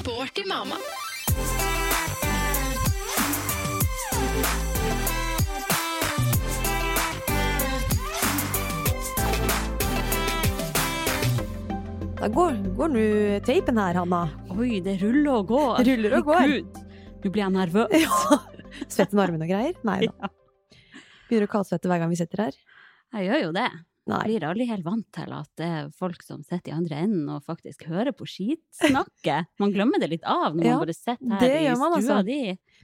Sporty mama. Da går, går nå teipen her, Hanna. Oi, det ruller og går. Det ruller og går. Gud, nå blir jeg nervøs. Ja. med armene og greier? Nei da. Begynner å kaldsvette hver gang vi sitter her? Jeg gjør jo det. Nei. Blir aldri helt vant til at det er folk som sitter i andre enden og faktisk hører på skitsnakket. Man glemmer det litt av når Ja, man bare sitter her i stua altså. di.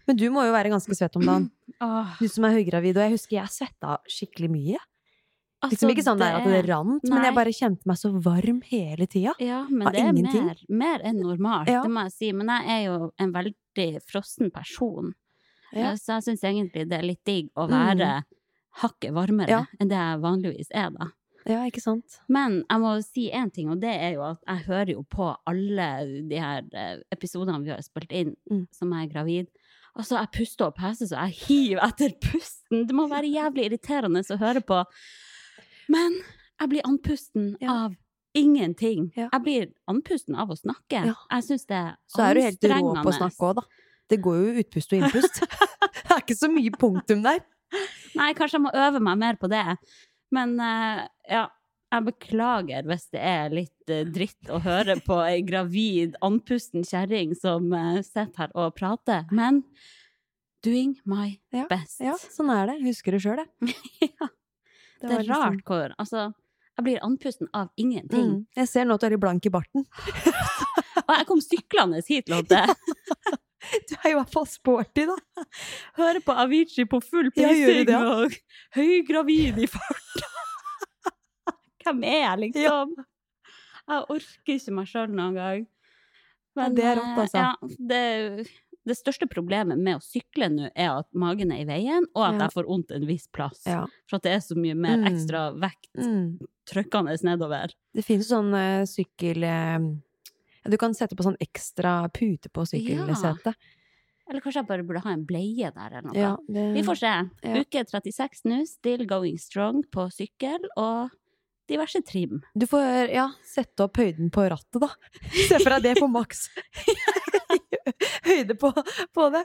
Men du må jo være ganske svett om dagen. Du som er høygravid. Og jeg husker jeg svetta skikkelig mye. Altså, Liksom ikke sånn det, at det er- nei. men jeg bare kjente meg så varm hele tida. Ja, men Av det er ingenting. mer, mer enn normalt, Ja. det må jeg si. Men jeg er jo en veldig frossen person, Ja. Eh, så jeg syns egentlig det er litt digg å være hakket varmere Ja. enn det jeg vanligvis er, da. Ja, ikke sant? Men jeg må si én ting, og det er jo at jeg hører jo på alle de her eh, episodene vi har spilt inn Mm. som jeg er gravid. Altså, jeg puster og peser så jeg hiver etter pusten. Det må være jævlig irriterende å høre på. Men jeg blir andpusten Ja. av ingenting. Ja. Jeg blir andpusten av å snakke. Ja. Jeg syns det er anstrengende. Så er du helt rå på å snakke òg, da. Det går jo utpust og innpust. det er ikke så mye punktum der. Nei, kanskje jeg må øve meg mer på det. Men uh, ja, jeg beklager hvis det er litt eh, dritt å høre på ei gravid, andpusten kjerring som uh, sitter her og prater. Men doing my Ja, best. Ja, sånn er det. Husker det sjøl, jeg. Ja, Det det er liksom- rart hvor Altså, jeg blir andpusten av ingenting. Mm. Jeg ser nå at du er i blank i barten. Og jeg kom syklende hit, Lotte. Du er i hvert fall sporty, da. Hører på Avicii på full Ja, pissing det? og høygravid i farta. Hvem er jeg, liksom? Jeg orker ikke meg sjøl noen gang. Men det er rått, eh, altså. Ja, det, det største problemet med å sykle nå, er at magen er i veien, og at Ja. jeg får vondt en viss plass. Ja. For at det er så mye mer Mm. ekstra vekt Mm. trykkende nedover. Det finnes sånn eh, sykkel... eh, du kan sette på sånn ekstra pute på sykkelsetet. Eller kanskje jeg bare burde ha en bleie der, eller noe. Ja, det, Vi får se. Ja. Uke 36 nå, still going strong på sykkel, og diverse trim. Du får ja, sette opp høyden på rattet, da. Se for deg det på maks. Høyde på, på det.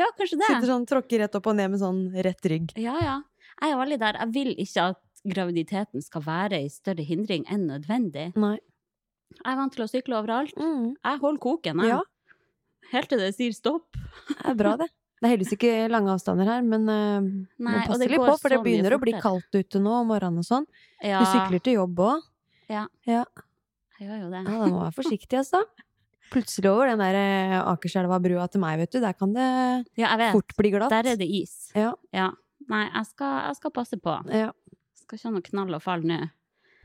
Ja, kanskje det. Sitter sånn, tråkker rett opp og ned med sånn rett rygg. Ja, ja. Jeg er veldig der. Jeg vil ikke at graviditeten skal være ei større hindring enn nødvendig. Nei. Jeg er vant til å sykle overalt. Mm, Jeg holder koken, jeg. Ja. Helt til det sier stopp. det er bra, det. Det er heldigvis ikke lange avstander her, men uh, Nei, må passe litt på, for det begynner å bli kaldt ute nå om morgenen og sånn. Ja, Du sykler til jobb òg. Ja. Ja. jeg gjør jo det. Ja, da må være forsiktig, altså. Plutselig over den der eh, Akerselva-brua til meg, vet du, der kan det Ja, jeg vet. fort bli glatt. Der er det is. Ja. Ja. Nei, jeg skal, jeg skal passe på. Ja. Skal ikke ha noe knall og fall nå.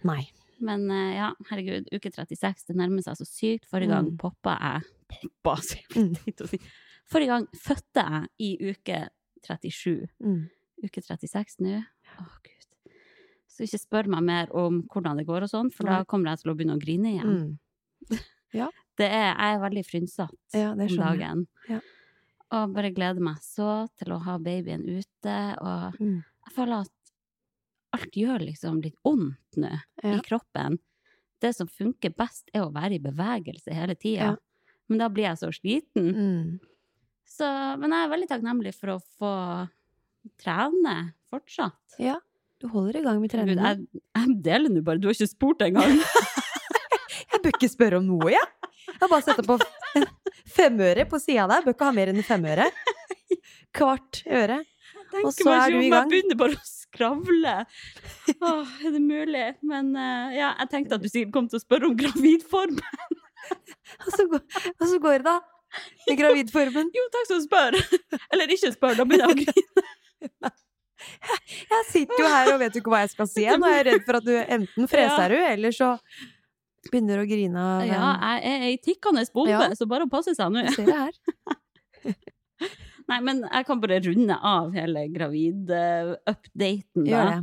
Nei. Men uh, ja, herregud, uke 36, det nærmer seg så sykt. Forrige gang Mm. poppa jeg Poppa, sier jeg. Forrige gang fødte jeg i uke 37. Mm. Uke 36 nå. Å, gud. Så ikke spør meg mer om hvordan det går og sånn, for da kommer jeg til å begynne å grine igjen. Mm. Det er, jeg er veldig frynsete Ja, om dagen. Ja. Og bare gleder meg så til å ha babyen ute, og Mm. jeg føler at alt gjør liksom litt vondt nå Ja. i kroppen. Det som funker best, er å være i bevegelse hele tida. Ja. Men da blir jeg så sliten. Mm. Så, men jeg er veldig takknemlig for å få trene fortsatt. Ja, du holder i gang med trening. treningen. jeg, jeg deler nå bare, du har ikke spurt engang. Jeg bør ikke spørre om noe, jeg. Jeg har bare sett på femøre på sida der. Bør ikke ha mer enn femøre. Kvart øre. Og så er du i gang. Jeg begynner bare å skravle. Åh, er det mulig? Men eh, ja, jeg tenkte at du sikkert kom til å spørre om gravidformen. Og så, går, og så går det, da. Med gravidformen. Jo, takk som spør. Eller ikke spør, da begynner jeg å grine. Jeg sitter jo her og vet ikke hva jeg skal si. jeg. Nå er jeg redd for at du enten freser du, eller så begynner å grine av Ja, jeg er ei tikkende bombe, Ja. så bare å passe seg nå. Ser det her. Nei, men jeg kan bare runde av hele gravid-updaten, da.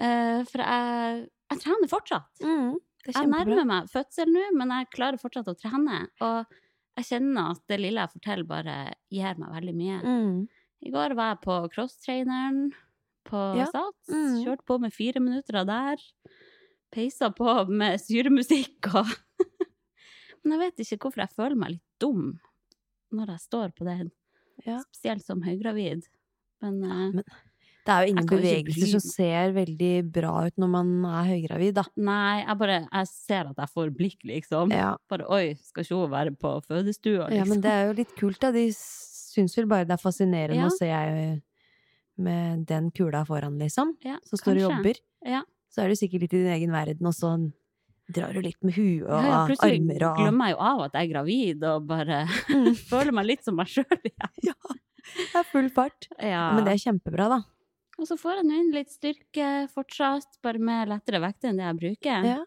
Eh, for jeg, jeg trener fortsatt. Mm, det Jeg nærmer meg fødsel nå, men jeg klarer fortsatt å trene. Og jeg kjenner at det lille jeg forteller, bare gir meg veldig mye. Mm. I går var jeg på crosstraineren på Ja. Sats. Mm. Kjørte på med fire minutter av der. Peisa på med syremusikk og Men jeg vet ikke hvorfor jeg føler meg litt dum når jeg står på den. Ja. Spesielt som høygravid. Men, ja, Men Det er jo ingen bevegelser som ser veldig bra ut når man er høygravid, da. nei, jeg bare Jeg ser at jeg får blikk, liksom. Ja. Bare oi, skal ikke hun være på fødestua, liksom. ja, men det er jo litt kult, da. De syns vel bare det er fascinerende Ja. å se jeg med den kula foran, liksom. Ja, Som står og jobber. Ja. Så er du sikkert litt i din egen verden, og så drar du litt med huet og Ja, ja, armer og glemmer jeg jo av at jeg er gravid, og bare Mm. føler meg litt som meg sjøl igjen. Ja. Det er full fart. Ja. Men det er kjempebra, da. Og så får jeg nå inn litt styrke fortsatt, bare med lettere vekter enn det jeg bruker. Ja.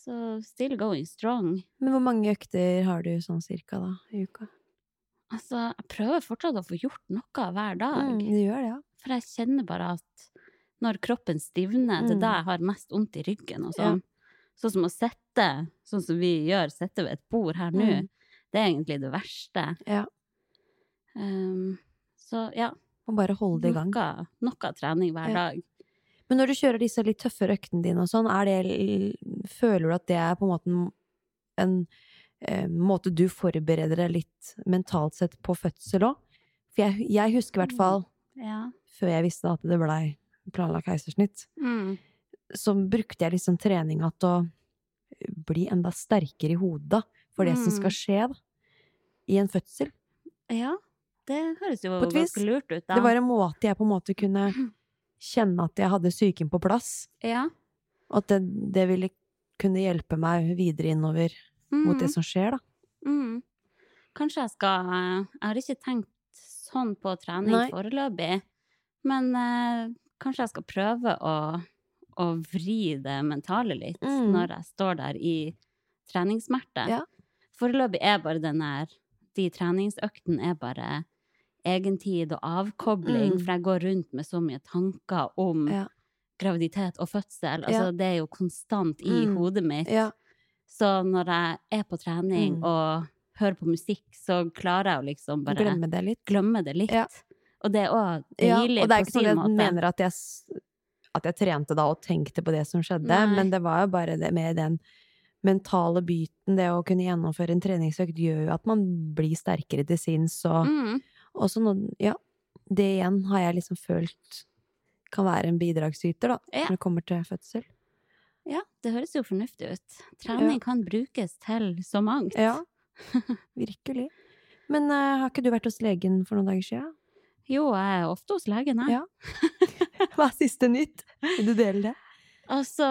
Så still going strong. Men hvor mange økter har du sånn cirka, da, i uka? Altså, jeg prøver fortsatt å få gjort noe hver dag. Mm, du gjør det, ja. For jeg kjenner bare at når kroppen stivner, det er Mm. da jeg har mest vondt i ryggen og sånn. Sånn som å sitte, sånn som vi gjør, sitte ved et bord her nå, Mm. det er egentlig det verste. Ja. Um, så ja, Og bare holde det i gang. noe, noe trening hver Ja. dag. Men når du kjører disse litt tøffere øktene dine og sånn, det Føler du at det er på en måte en, en eh, måte du forbereder deg litt mentalt sett på fødsel òg? For jeg, jeg husker i hvert fall, Ja. før jeg visste at det blei planlagt keisersnitt, Mm. så brukte jeg liksom treninga til å bli enda sterkere i hodet for det som Mm. skal skje da, i en fødsel. ja, det høres jo ganske lurt ut, da. Det var en måte jeg på en måte kunne kjenne at jeg hadde psyken på plass, ja. og at det, det ville kunne hjelpe meg videre innover mot det Mm. som skjer, da. Mm. Kanskje jeg skal Jeg har ikke tenkt sånn på trening Nei. foreløpig, men eh, kanskje jeg skal prøve å, å vri det mentale litt Mm. når jeg står der i treningssmerte. Ja. Foreløpig er bare den der De treningsøktene er bare egentid og avkobling, Mm. for jeg går rundt med så mye tanker om Ja. graviditet og fødsel. Altså, Ja. det er jo konstant i Mm. hodet mitt. Ja. Så når jeg er på trening Mm. og hører på musikk, så klarer jeg å liksom bare glemme, Glemme det litt. det litt. Og det er òg deilig og det er ikke sånn at jeg mener at jeg, at jeg trente da og tenkte på det som skjedde, Nei. men det var jo bare det med den mentale byten, det å kunne gjennomføre en treningsøkt gjør jo at man blir sterkere til sinns, og Mm. Også nå, ja, det igjen har jeg liksom følt kan være en bidragsyter, da, Ja. når det kommer til fødsel. Ja, det høres jo fornuftig ut. Trening kan brukes til så mangt. Ja, virkelig. Men uh, har ikke du vært hos legen for noen dager siden? Jo, jeg er ofte hos legen, jeg. Ja. Hva er siste nytt? Vil du dele det? Altså,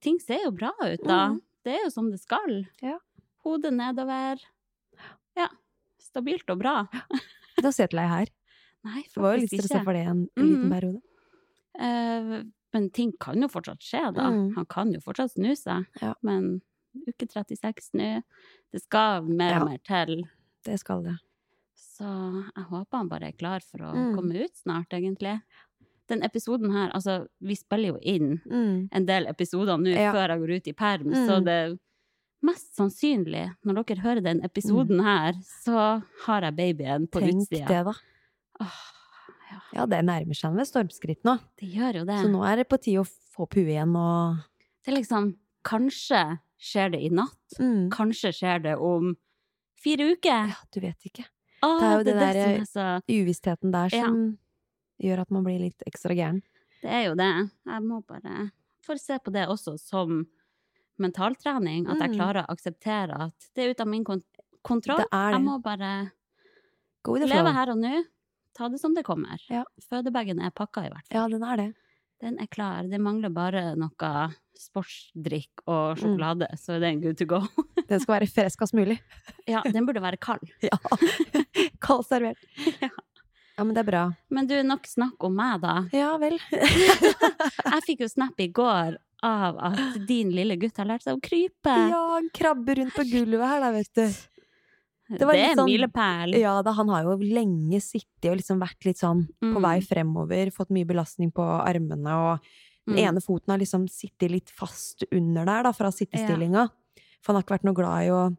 ting ser jo bra ut, da. Mm. Det er jo som det skal. Ja. Hodet nedover. Stabilt og bra. Da har jeg her. Nei, det var jo litt stressa for det en liten mm. periode. Uh, men ting kan jo fortsatt skje, da. Mm. Han kan jo fortsatt snu seg. Ja. Men uke 36 nå, det skal mer Ja. og mer til. Det skal det. Så jeg håper han bare er klar for å Mm. komme ut snart, egentlig. Den episoden her, altså, vi spiller jo inn Mm. en del episoder nå Ja. før jeg går ut i perm, Mm. så det er mest sannsynlig, når dere hører den episoden her, så har jeg babyen på Mm. Tenk utsida. det, da. Åh, ja, Ja, det nærmer seg med stormskritt nå. det gjør jo det. Så nå er det på tide å få opp huet igjen og Det er liksom Kanskje skjer det i natt. mm. Kanskje skjer det om fire uker. Ja, du vet ikke. Åh, det er jo det det der- er så uvissheten der Ja. som gjør at man blir litt ekstra gæren. Det er jo det. Jeg må bare Får se på det også som mentaltrening at jeg Mm. klarer å akseptere at det er ute av min kont kontroll. Det det. Jeg må bare leve her og nå. Ta det som det kommer. Ja. Fødebagen er pakka, i hvert fall. Ja, den er det. Den er klar. Det mangler bare noe sportsdrikk og Mm. sjokolade, så er den good to go. Den skal være freskest mulig. Ja, den burde være kald. Ja. Kald servert. Ja. Ja, men det er bra. Men du, nok snakk om meg, da. Ja vel. Jeg fikk jo snap i går av at din lille gutt har lært seg å krype. Ja, han krabber rundt på gulvet her, da, vet du. det, det er en sånn- milepæl. Ja da, han har jo lenge sittet og liksom vært litt sånn på Mm. vei fremover, fått mye belastning på armene, og den Mm. ene foten har liksom sittet litt fast under der, da, fra sittestillinga. For han har ikke vært noe glad i å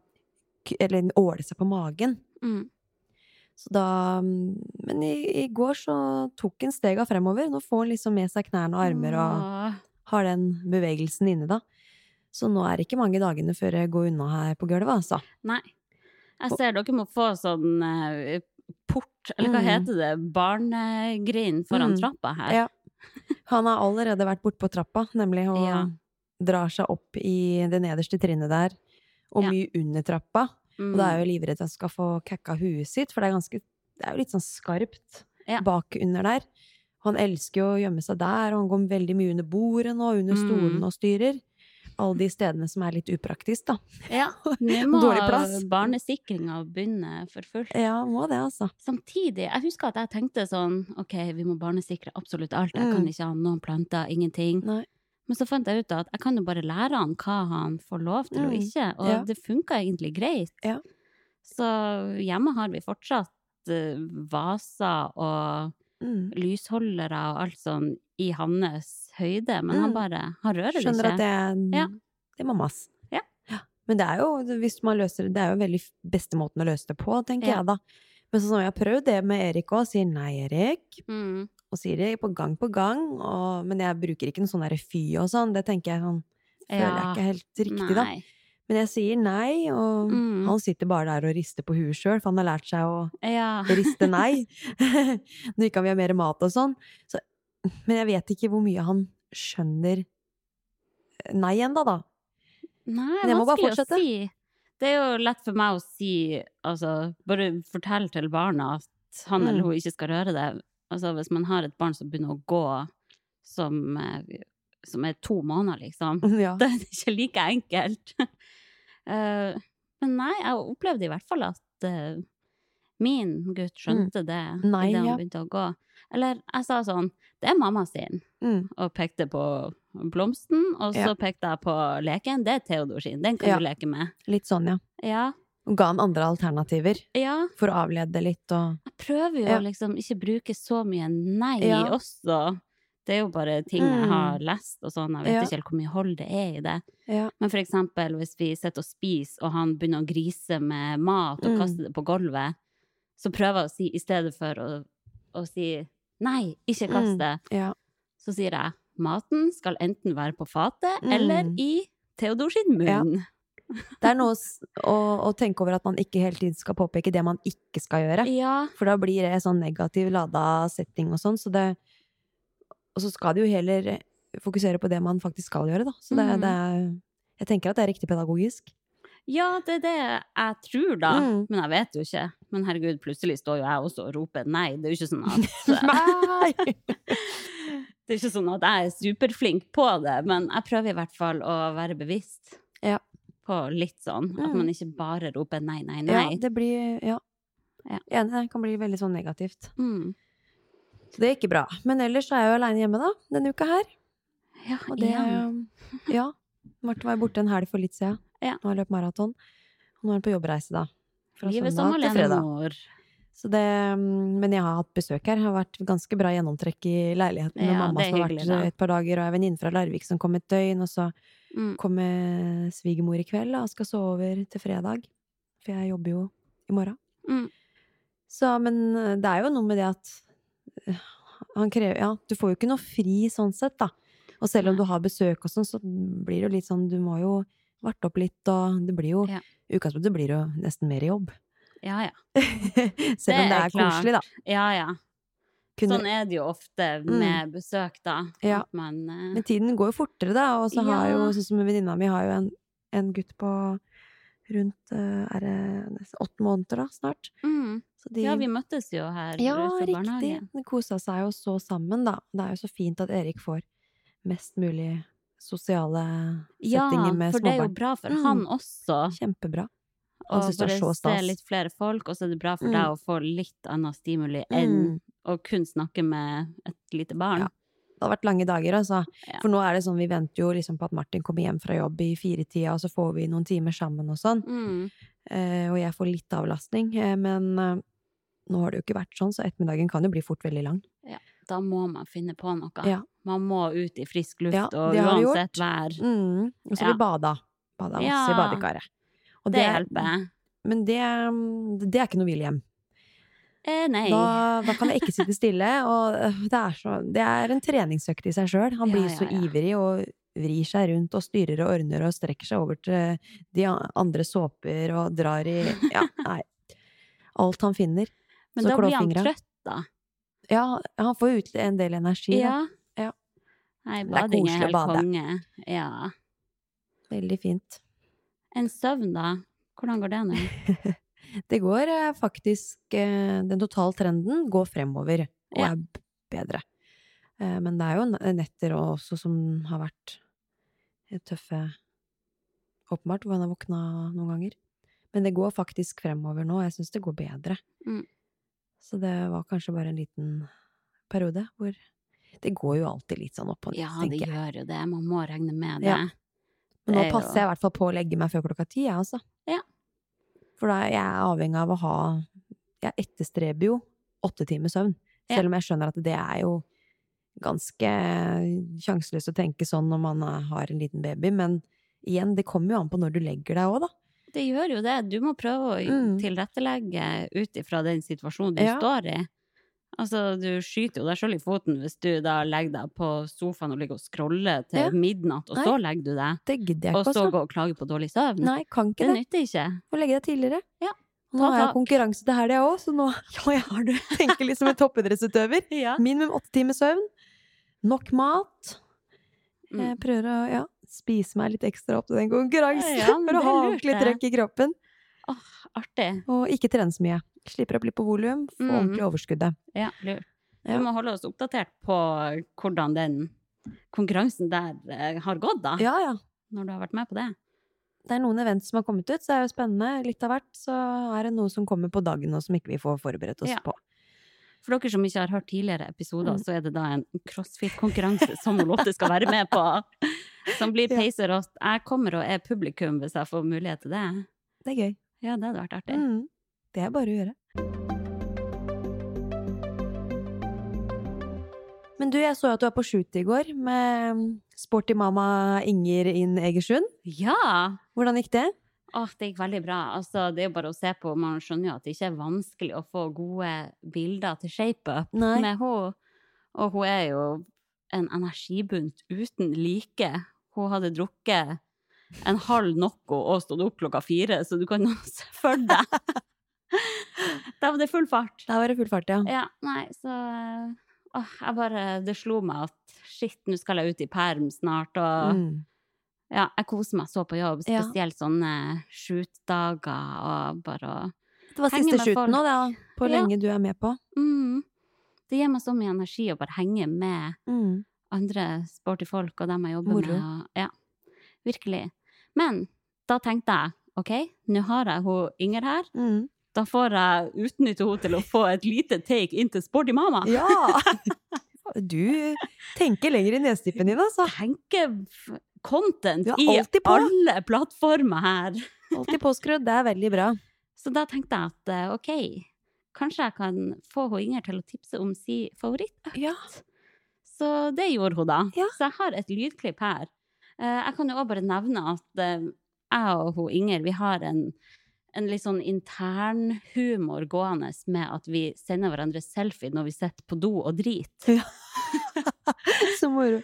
eller åle seg på magen. Mm. Så da Men i, i går så tok han stega fremover. Nå får han liksom med seg knærne og armer og. Har den bevegelsen inne, da. Så nå er det ikke mange dagene før jeg går unna her på gulvet, altså. Nei. Jeg ser dere må få sånn eh, port, eller hva Mm. heter det, barnegrind foran Mm. trappa her. Ja. Han har allerede vært bortpå trappa, nemlig, og Ja. drar seg opp i det nederste trinnet der. Og Ja. mye under trappa. Mm. Og da er jeg jo livredd at han skal få kakka huet sitt, for det er ganske Det er jo litt sånn skarpt Ja. bak under der. Han elsker jo å gjemme seg der, og han går veldig mye under bordet nå, under Mm. stolen og styrer. Alle de stedene som er litt upraktisk, da. Ja, nå må barnesikringa begynne for fullt. Ja, må det, altså. Samtidig, jeg husker at jeg tenkte sånn, ok, vi må barnesikre absolutt alt, jeg kan Mm. ikke ha noen planter, ingenting. Nei. Men så fant jeg ut at jeg kan jo bare lære han hva han får lov til og Mm. ikke, og Ja. det funka egentlig greit. Ja. Så hjemme har vi fortsatt eh, vaser og Mm. lysholdere og alt sånn i hans høyde, men han Mm. bare, han rører det ikke. Skjønner at det Ja. det er mammas. Ja. Men det er jo, hvis man løser det, det er jo veldig beste måten å løse det på, tenker Ja. jeg da. Men sånn som jeg har prøvd det med Erik òg, sier nei, Erik. Mm. Og sier det på gang på gang, og, men jeg bruker ikke noe sånn derre fy og sånn. Det tenker jeg sånn Føler jeg ikke helt riktig, da. Men jeg sier nei, og Mm. han sitter bare der og rister på huet sjøl, for han har lært seg å Ja. riste nei. Nå ikke han vil ha mer mat og sånn. Så, men jeg vet ikke hvor mye han skjønner nei ennå, da. Nei, Men jeg må bare fortsette. si. Det er jo lett for meg å si, altså, bare fortell til barna at han Mm. eller hun ikke skal røre det. Altså, hvis man har et barn som begynner å gå som, eh, som er to måneder, liksom, Ja. Det er ikke like enkelt. uh, men nei, jeg opplevde i hvert fall at uh, min gutt skjønte det Mm. Nei, idet han ja. begynte å gå. Eller jeg sa sånn, det er mamma sin Mm. og pekte på blomsten, og så Ja. pekte jeg på leken. Det er Theodor sin, den kan Ja. du leke med. Litt sånn, ja. Ja, Og ga han andre alternativer ja. for å avlede litt og Jeg prøver jo Ja. å liksom ikke bruke så mye nei også. Det er jo bare ting jeg Mm. har lest og sånn, jeg vet Ja. ikke helt hvor mye hold det er i det. Ja. Men for eksempel hvis vi sitter og spiser, og han begynner å grise med mat og Mm. kaste det på gulvet, så prøver jeg å si, i stedet for å, å si nei, ikke kast Mm. ja. så sier jeg maten skal enten være på fatet Mm. eller i Theodor sin munn. Det er noe å, å tenke over at man ikke hele tiden skal påpeke det man ikke skal gjøre. Ja. For da blir det sånn negativ lada setting og sånn, så det Og så skal de jo heller fokusere på det man faktisk skal gjøre, da. Så det, Mm. det er Jeg tenker at det er riktig pedagogisk. ja, det er det jeg tror, da. Mm. Men jeg vet jo ikke. Men herregud, plutselig står jo jeg også og roper nei. Det er jo ikke sånn at Nei! Det er ikke sånn at jeg er superflink på det, men jeg prøver i hvert fall å være bevisst Ja. på litt sånn. At Mm. man ikke bare roper nei, nei, Ja, nei. det blir Ja. Ja. Enig, det kan bli veldig sånn negativt. Mm. Så det ikke bra. Men ellers er jeg jo aleine hjemme, da, denne uka her. Ja, Og det igjen. Ja. Martin var borte en helg for litt siden. Ja. Nå har jeg løpt maraton. Og nå er hun på jobbreise, da. Fra Livet søndag til fredag. alenemor. Så det, men jeg har hatt besøk her. Det har vært ganske bra gjennomtrekk i leiligheten med Ja, mamma som har vært da. et par dager, og ei venninne fra Larvik som kom et døgn, og så Mm. kommer svigermor i kveld og skal sove over til fredag. For jeg jobber jo i morgen. Mm. Så, men eh, det er jo noe med det at han krever Ja, du får jo ikke noe fri sånn sett, da. Og selv om du har besøk og sånn, så blir det jo litt sånn Du må jo varte opp litt, og det blir jo Ja. Utgangspunktet blir jo nesten mer jobb. Ja, ja. selv om det er er koselig, da. Ja, ja. kunne Sånn er det jo ofte med besøk, da. Ja. Man eh, Men tiden går jo fortere, da. Og så har jo, sånn som venninna mi, har jo en, en gutt på rundt eh, Er det åtte måneder, da, snart? mm. Så de Ja, vi møttes jo her Ja, fra riktig. barnehagen. De kosa seg jo så sammen, da. Det er jo så fint at Erik får mest mulig sosiale Ja, settinger med for det er jo bra for Mm. han også. Kjempebra. Han Og synes det er bare å se litt flere folk, og så er det bra for Mm. deg å få litt annet stimuli enn Mm. å kun snakke med et lite barn. Ja. Det har vært lange dager, altså. Ja. For nå er det sånn, vi venter jo liksom på at Martin kommer hjem fra jobb i firetida, og så får vi noen timer sammen og sånn. Mm. Eh, og jeg får litt avlastning. Eh, men eh, nå har det jo ikke vært sånn, så ettermiddagen kan jo bli fort veldig lang. Ja, Da må man finne på noe. Ja. Man må ut i frisk luft, Ja, og det uansett vær. Mm. Og så har vi bada. Bada masse i badekaret. Og Det hjelper. Men det, det er ikke noe hvilehjem. Eh, nei. Da, da kan jeg ikke sitte stille, og øh, det er, så, det er en treningsøkt i seg sjøl. Han Ja, blir ja, så ivrig og vrir seg rundt og styrer og ordner og strekker seg over til de andre såper og drar i Ja, nei. Alt han finner. Men så da blir han trøtt, da. Ja, han får ut en del energi. Da. Ja. Ja. Nei, er bading er å helt bade. konge. Ja. Veldig fint. En søvn, da? Hvordan går det nå? Det går eh, faktisk eh, Den totale trenden går fremover og Ja. er bedre. Eh, Men det er jo netter også som har vært tøffe Åpenbart, hvor han har våkna noen ganger. Men det går faktisk fremover nå, jeg syns det går bedre. Mm. Så det var kanskje bare en liten periode hvor Det går jo alltid litt sånn opp og ned, Ja, det tenker jeg. gjør jo det. Man må regne med det. Ja. Men nå det er passer jeg i hvert fall på å legge meg før klokka ti, jeg, altså. Ja. For da er jeg avhengig av å ha Jeg etterstreber jo åtte timer søvn. Selv om jeg skjønner at det er jo ganske sjanseløst å tenke sånn når man er- har en liten baby, men igjen, det kommer jo an på når du legger deg òg, da. Det gjør jo det. Du må prøve å Mm. tilrettelegge ut ifra den situasjonen du Ja. står i. Altså, du skyter jo deg sjøl i foten hvis du da legger deg på sofaen og ligger og scroller til Ja. midnatt, og Nei. så legger du deg. Det gidder jeg Og så går og klager på dårlig søvn. Nei, kan ikke det det. nytter ikke. Må legge deg tidligere. Ja. Nå har jeg konkurranse til helga òg, så nå ja, jeg har du. tenker litt som en toppidrettsutøver. Ja. Minimum åtte timers søvn. Nok mat. Jeg Mm. prøver å ja, spise meg litt ekstra opp til den konkurransen. Ja, for å ha ordentlig trøkk i kroppen. Artig. Og ikke trene så mye. Slipper opp litt på volum, få Mm. ordentlig overskuddet. Ja, lurt. Vi må holde oss oppdatert på hvordan den konkurransen der eh, har gått, da. Ja, ja. Når du har vært med på det. Det er noen events som har kommet ut, så det er jo spennende. Litt av hvert. Så er det noe som kommer på dagen nå som ikke vi får forberedt oss Ja. på. For dere som ikke har hørt tidligere episoder, Mm. så er det da en crossfit-konkurranse som Lotte skal være med på. Som blir peiserått. Jeg kommer og er publikum hvis jeg får mulighet til det. Det er gøy. Ja, det hadde vært artig. Mm. Det er bare å gjøre. Men du, jeg så at du var på shoot i går med sporty mamma Inger inn Egersund. Ja! Hvordan gikk det? Åh, det gikk veldig bra. Altså, det er jo bare å se på. Man skjønner jo at det ikke er vanskelig å få gode bilder til ShapeUp med henne. Og hun er jo en energibunt uten like. Hun hadde drukket en halv Nocco og stått opp klokka fire, så du kan jo se for deg. Da var det full fart. Da var det full fart, ja. Ja, nei, så åh, jeg bare Det slo meg at shit, nå skal jeg ut i perm snart, og Mm. ja, jeg koser meg så på jobb, Ja. spesielt sånne shoot-dager og bare å Det var siste shooten nå, da. På Ja. lenge du er med på. mm, Det gir meg så mye energi å bare henge med Mm. andre sporty folk og dem jeg jobber Moro. med. Og, ja, virkelig. Men da tenkte jeg OK, nå har jeg hun Inger her. Mm. Da får jeg utnytte henne til å få et lite take inn til Sporty mama. Ja! Du tenker lenger i nesetippen din, altså. Tenker content i på. alle plattformer her. Alltid påskrudd. Det er veldig bra. Så da tenkte jeg at eh, OK, kanskje jeg kan få hun Inger til å tipse om sin favorittøkt. Ja. Så det gjorde hun da. Ja. Så jeg har et lydklipp her. Eh, Jeg kan jo også bare nevne at eh, jeg og hun Inger, vi har en, en litt sånn intern humor gående med at vi sender hverandre selfie når vi sitter på do og driter. Så moro.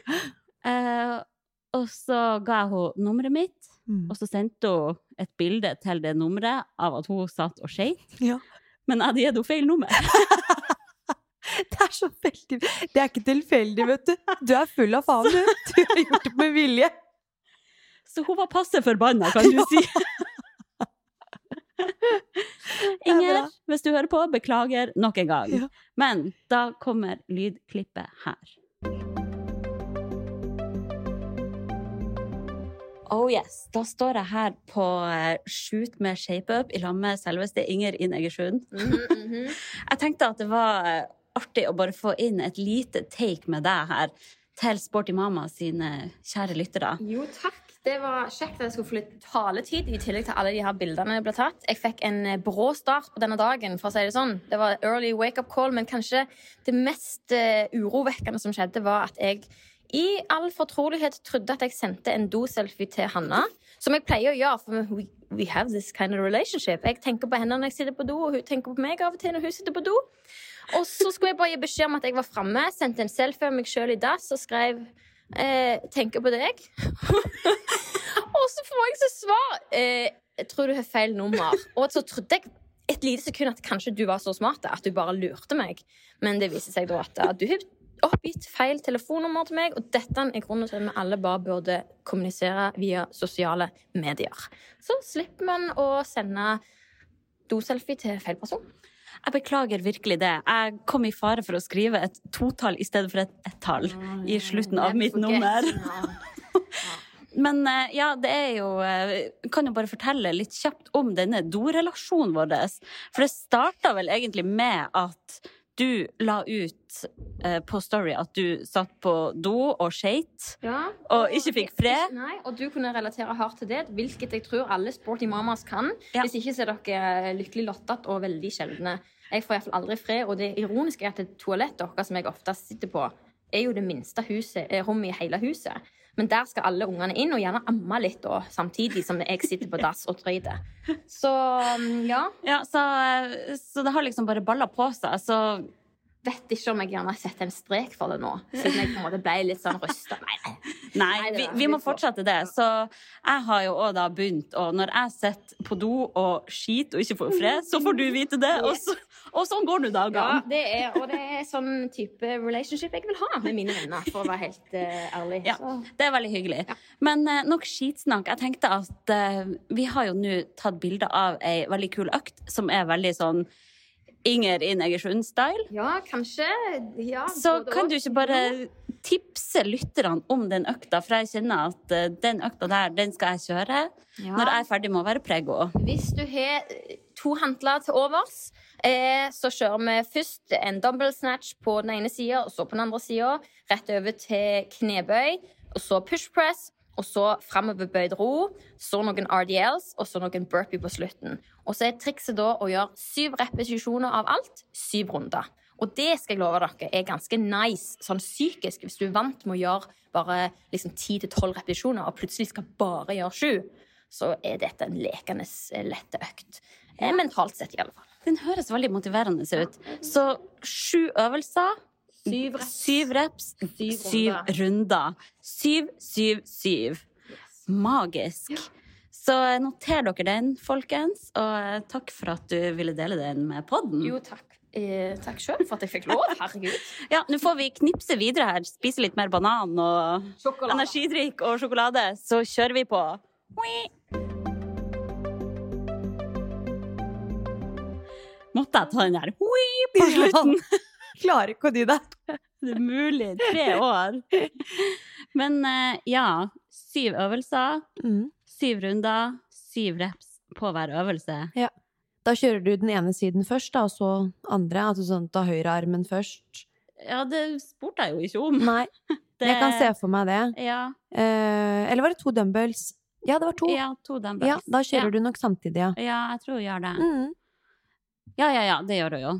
Eh, og så ga jeg henne nummeret mitt, Mm. og så sendte hun et bilde til det nummeret av at hun satt og skeit. Ja. Men jeg hadde gitt henne feil nummer. Det er så veldig Det er ikke tilfeldig, vet du. Du er full av faen, du. Du har gjort det med vilje. Så hun var passe forbanna, kan du si. Inger, hvis du hører på, beklager nok en gang. Ja. Men da kommer lydklippet her. Oh yes, da står jeg her på eh, Shoot med ShapeUp i lag med selveste Inger Inn Egersund. Jeg tenkte at det var eh, artig å bare få inn et lite take med deg her til Sporty Mama sine kjære lyttere. Jo, takk. Det var kjekt at jeg skulle få litt taletid i tillegg til alle de her bildene jeg ble tatt. Jeg fikk en eh, brå start på denne dagen, for å si det sånn. Det var early wake-up call, men kanskje det mest eh, urovekkende som skjedde, var at jeg i all fortrolighet trodde at jeg sendte en doselfie til Hanna. Som jeg pleier å gjøre, for we, we have this kind of relationship. Jeg tenker på henne når jeg sitter på do, og hun tenker på meg av og til når hun sitter på do. Og så skulle jeg bare gi beskjed om at jeg var framme, sendte en selfie av meg sjøl i dass og skrev eh, 'tenker på deg'. og så får jeg så svar eh, tror du har feil nummer'. Og så trodde jeg et lite sekund at kanskje du var så smart at du bare lurte meg. Men det viser seg da at du har oppgitt feil telefonnummer til meg, og dette er grunnen til at vi alle bare burde kommunisere via sosiale medier. Så slipper man å sende doselfie til feil person. Jeg beklager virkelig det. Jeg kom i fare for å skrive et totall i stedet for et ett-tall i slutten av mitt nummer. Men eh, ja, det er jo eh, Kan jo bare fortelle litt kjapt om denne dorelasjonen vår. For det starta vel egentlig med at du la ut eh, på Story at du satt på do og skeit. Ja, Og ikke fikk fred. Nei, og du kunne relatere hardt til det, hvilket jeg tror alle sporty mamas kan. Ja. Hvis ikke så er dere lykkelig lottet og veldig sjeldne. Jeg får iallfall aldri fred, og det ironiske er at det toalettet deres som jeg ofte sitter på, er jo det minste huset, eh, rommet i hele huset. Men der skal alle ungene inn, og gjerne amme litt da, samtidig som jeg sitter på dass og driter. Så mm, ja. Ja, så, eh, så det har liksom bare balla på seg. Så Vet ikke om jeg gjerne setter en strek for det nå, siden jeg på en måte ble litt sånn rysta. Nei, nei. Nei, vi, vi må fortsette det. Så jeg har jo òg da begynt, og når jeg sitter på do og skiter og ikke får fred, så får du vite det. Og, så, og sånn går nå Ja, det er, og det er sånn type relationship jeg vil ha med mine venner, for å være helt uh, ærlig. Ja. Så. Det er veldig hyggelig. Men uh, nok skitsnakk. Jeg tenkte at uh, vi har jo nå tatt bilde av ei veldig kul økt som er veldig sånn Inger in Egersund-style. Ja, kanskje. Ja, Så kan du ikke bare tipse lytterne om den økta, for jeg kjenner at eh, den økta der, den skal jeg kjøre Ja. når jeg er ferdig med å være prego. Hvis du har to hantler til overs, eh, så kjører vi først en dumbbell snatch på den ene sida, og så på den andre sida. Rett over til knebøy, og så push press. Og så framoverbøyd ro, så noen RDLs, og så noen burpee på slutten. Og så er trikset da å gjøre syv repetisjoner av alt, syv runder. Og det skal jeg love dere er ganske nice sånn psykisk, hvis du er vant med å gjøre bare liksom 10-12 repetisjoner, og plutselig skal bare gjøre sju så er dette en lekende eh, lette økt. Eh, Mentalt sett, i alle fall. Den høres veldig motiverende ut. Så sju øvelser, Syv reps. syv reps, Syv syv runder. Syv, Syv, syv, syv. Magisk. Så noter dere den, folkens. Og eh, takk for at du ville dele den med podden. Jo, takk. Eh, takk sjøl for at jeg fikk lov. Herregud. Ja, Nå får vi knipse videre her. Spise litt mer banan og Sjokolade. energidrikk og sjokolade. Så kjører vi på. Hui! Måtte jeg ta den der hui på slutten? Klarer ikke å dy deg. Det er mulig. Tre år. Men eh, ja. Syv øvelser, Mm. syv runder, syv reps på hver øvelse. Ja. Da kjører du den ene siden først, da, og så andre. Altså sånn ta høyrearmen først. Ja, det spurte jeg jo ikke om. Nei, Det, jeg kan se for meg det. Ja, Eh, eller var det to dumbbells? Ja, det var to. ja to dumbbells. Ja, da kjører du nok samtidig, ja. Ja, jeg tror hun gjør det. Mm. Ja, ja, ja, det gjør hun jo.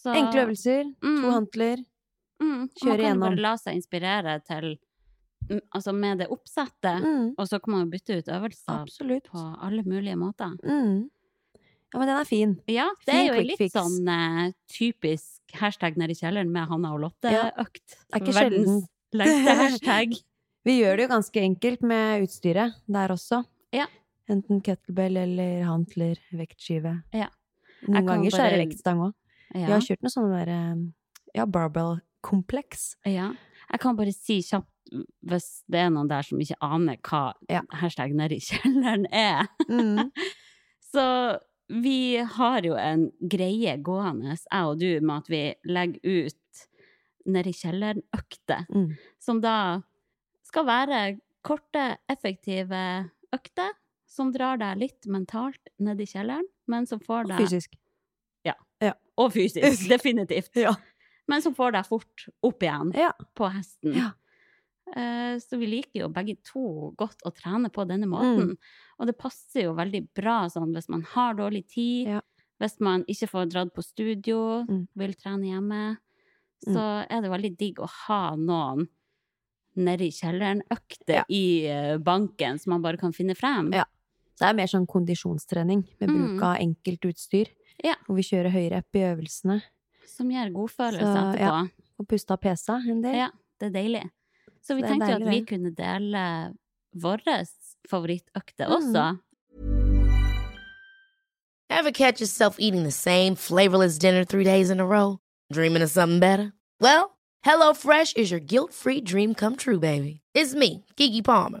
Så- Enkle øvelser, Mm. to hantler. Mm, kjøre Kjøre man kan bare la seg inspirere til mm, Altså med det oppsettet, Mm. og så kan man jo bytte ut øvelser Absolutt. på alle mulige måter. Mm. Ja, men den er fin. Ja, det Fin er jo litt fix. sånn uh, typisk hashtag nede i kjelleren med Hanna og Ja. Lotte-økt. Er ikke sjelden. lengste hashtag. Vi gjør det jo ganske enkelt med utstyret der også. Ja. Enten kettlebell eller hantler, vektskive. Ja. Noen ganger så er det bare- vektstang òg. Vi Jeg har kjørt noe sånn der, eh, ja, barbell-kompleks. Ja. Jeg kan bare si kjapt, hvis det er noen der som ikke aner hva Ja. hashtag nedi kjelleren er. Mm. Så vi har jo en greie gående, jeg og du, med at vi legger ut nedi kjelleren-økter. Mm. Som da skal være korte, effektive økter. Som drar deg litt mentalt ned i kjelleren, men som får deg Fysisk. Og fysisk, definitivt. Ja. Men som får deg fort opp igjen Ja. på hesten. Ja. Eh, Så vi liker jo begge to godt å trene på denne Mm. måten. Og det passer jo veldig bra sånn hvis man har dårlig tid, Ja. hvis man ikke får dratt på studio, Mm. vil trene hjemme, så er det veldig digg å ha noen nedi kjelleren-økter Ja. i eh, banken som man bare kan finne frem. Ja. Så det er mer sånn kondisjonstrening med bruk Mm. av enkelt utstyr. Ja. Hvor vi kjører høyere opp i øvelsene. Som gir godfølelse Så, etterpå. ja. Og puste av pesa en del. Ja, det er deilig. Så vi tenkte jo at vi det. kunne dele våre favorittøkter Mm. også. Ever catch yourself eating the same flavorless dinner three days in a row? Dreaming of something better? Well, HelloFresh is your guilt free dream come true, baby. It's me, Kiki Palmer.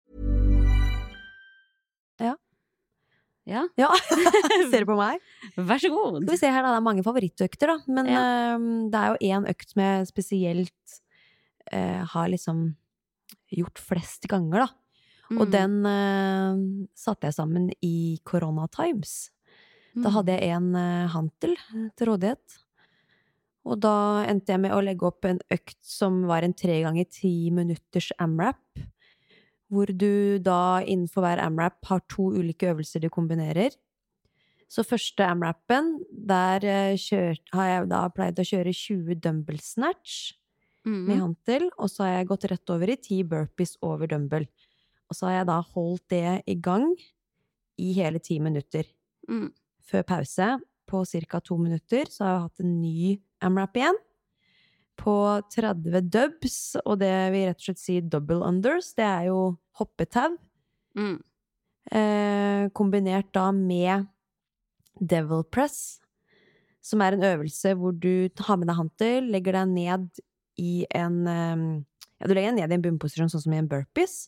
Ja, Ja, ser du på meg? vær så god. Skal vi se her, da. Det er mange favorittøkter, da. Men Ja. uh, det er jo én økt som jeg spesielt uh, har liksom gjort flest ganger, da. Og Mm. den uh, satte jeg sammen i Corona Times. Da Mm. hadde jeg en øh, hantel til rådighet. Og da endte jeg med å legge opp en økt som var en tre ganger ti minutters amrap. Hvor du da innenfor hver amrap har to ulike øvelser du kombinerer. Så første amrapen, der eh, kjørt, har jeg da pleid å kjøre 20 dumbbell snatch Mm. med hantel, og så har jeg gått rett over i 10 burpees over dumbbell. Og så har jeg da holdt det i gang i hele ti minutter. Mm. Før pause, på ca. to minutter, så har jeg hatt en ny amrap igjen. På 30 dubs, og det vil rett og slett si double unders. Det er jo hoppetau. Mm. Eh, kombinert da med devil press, som er en øvelse hvor du har med deg hantel, legger deg ned i en eh, Ja, du legger deg ned i en bunnposisjon, sånn som i en burpees.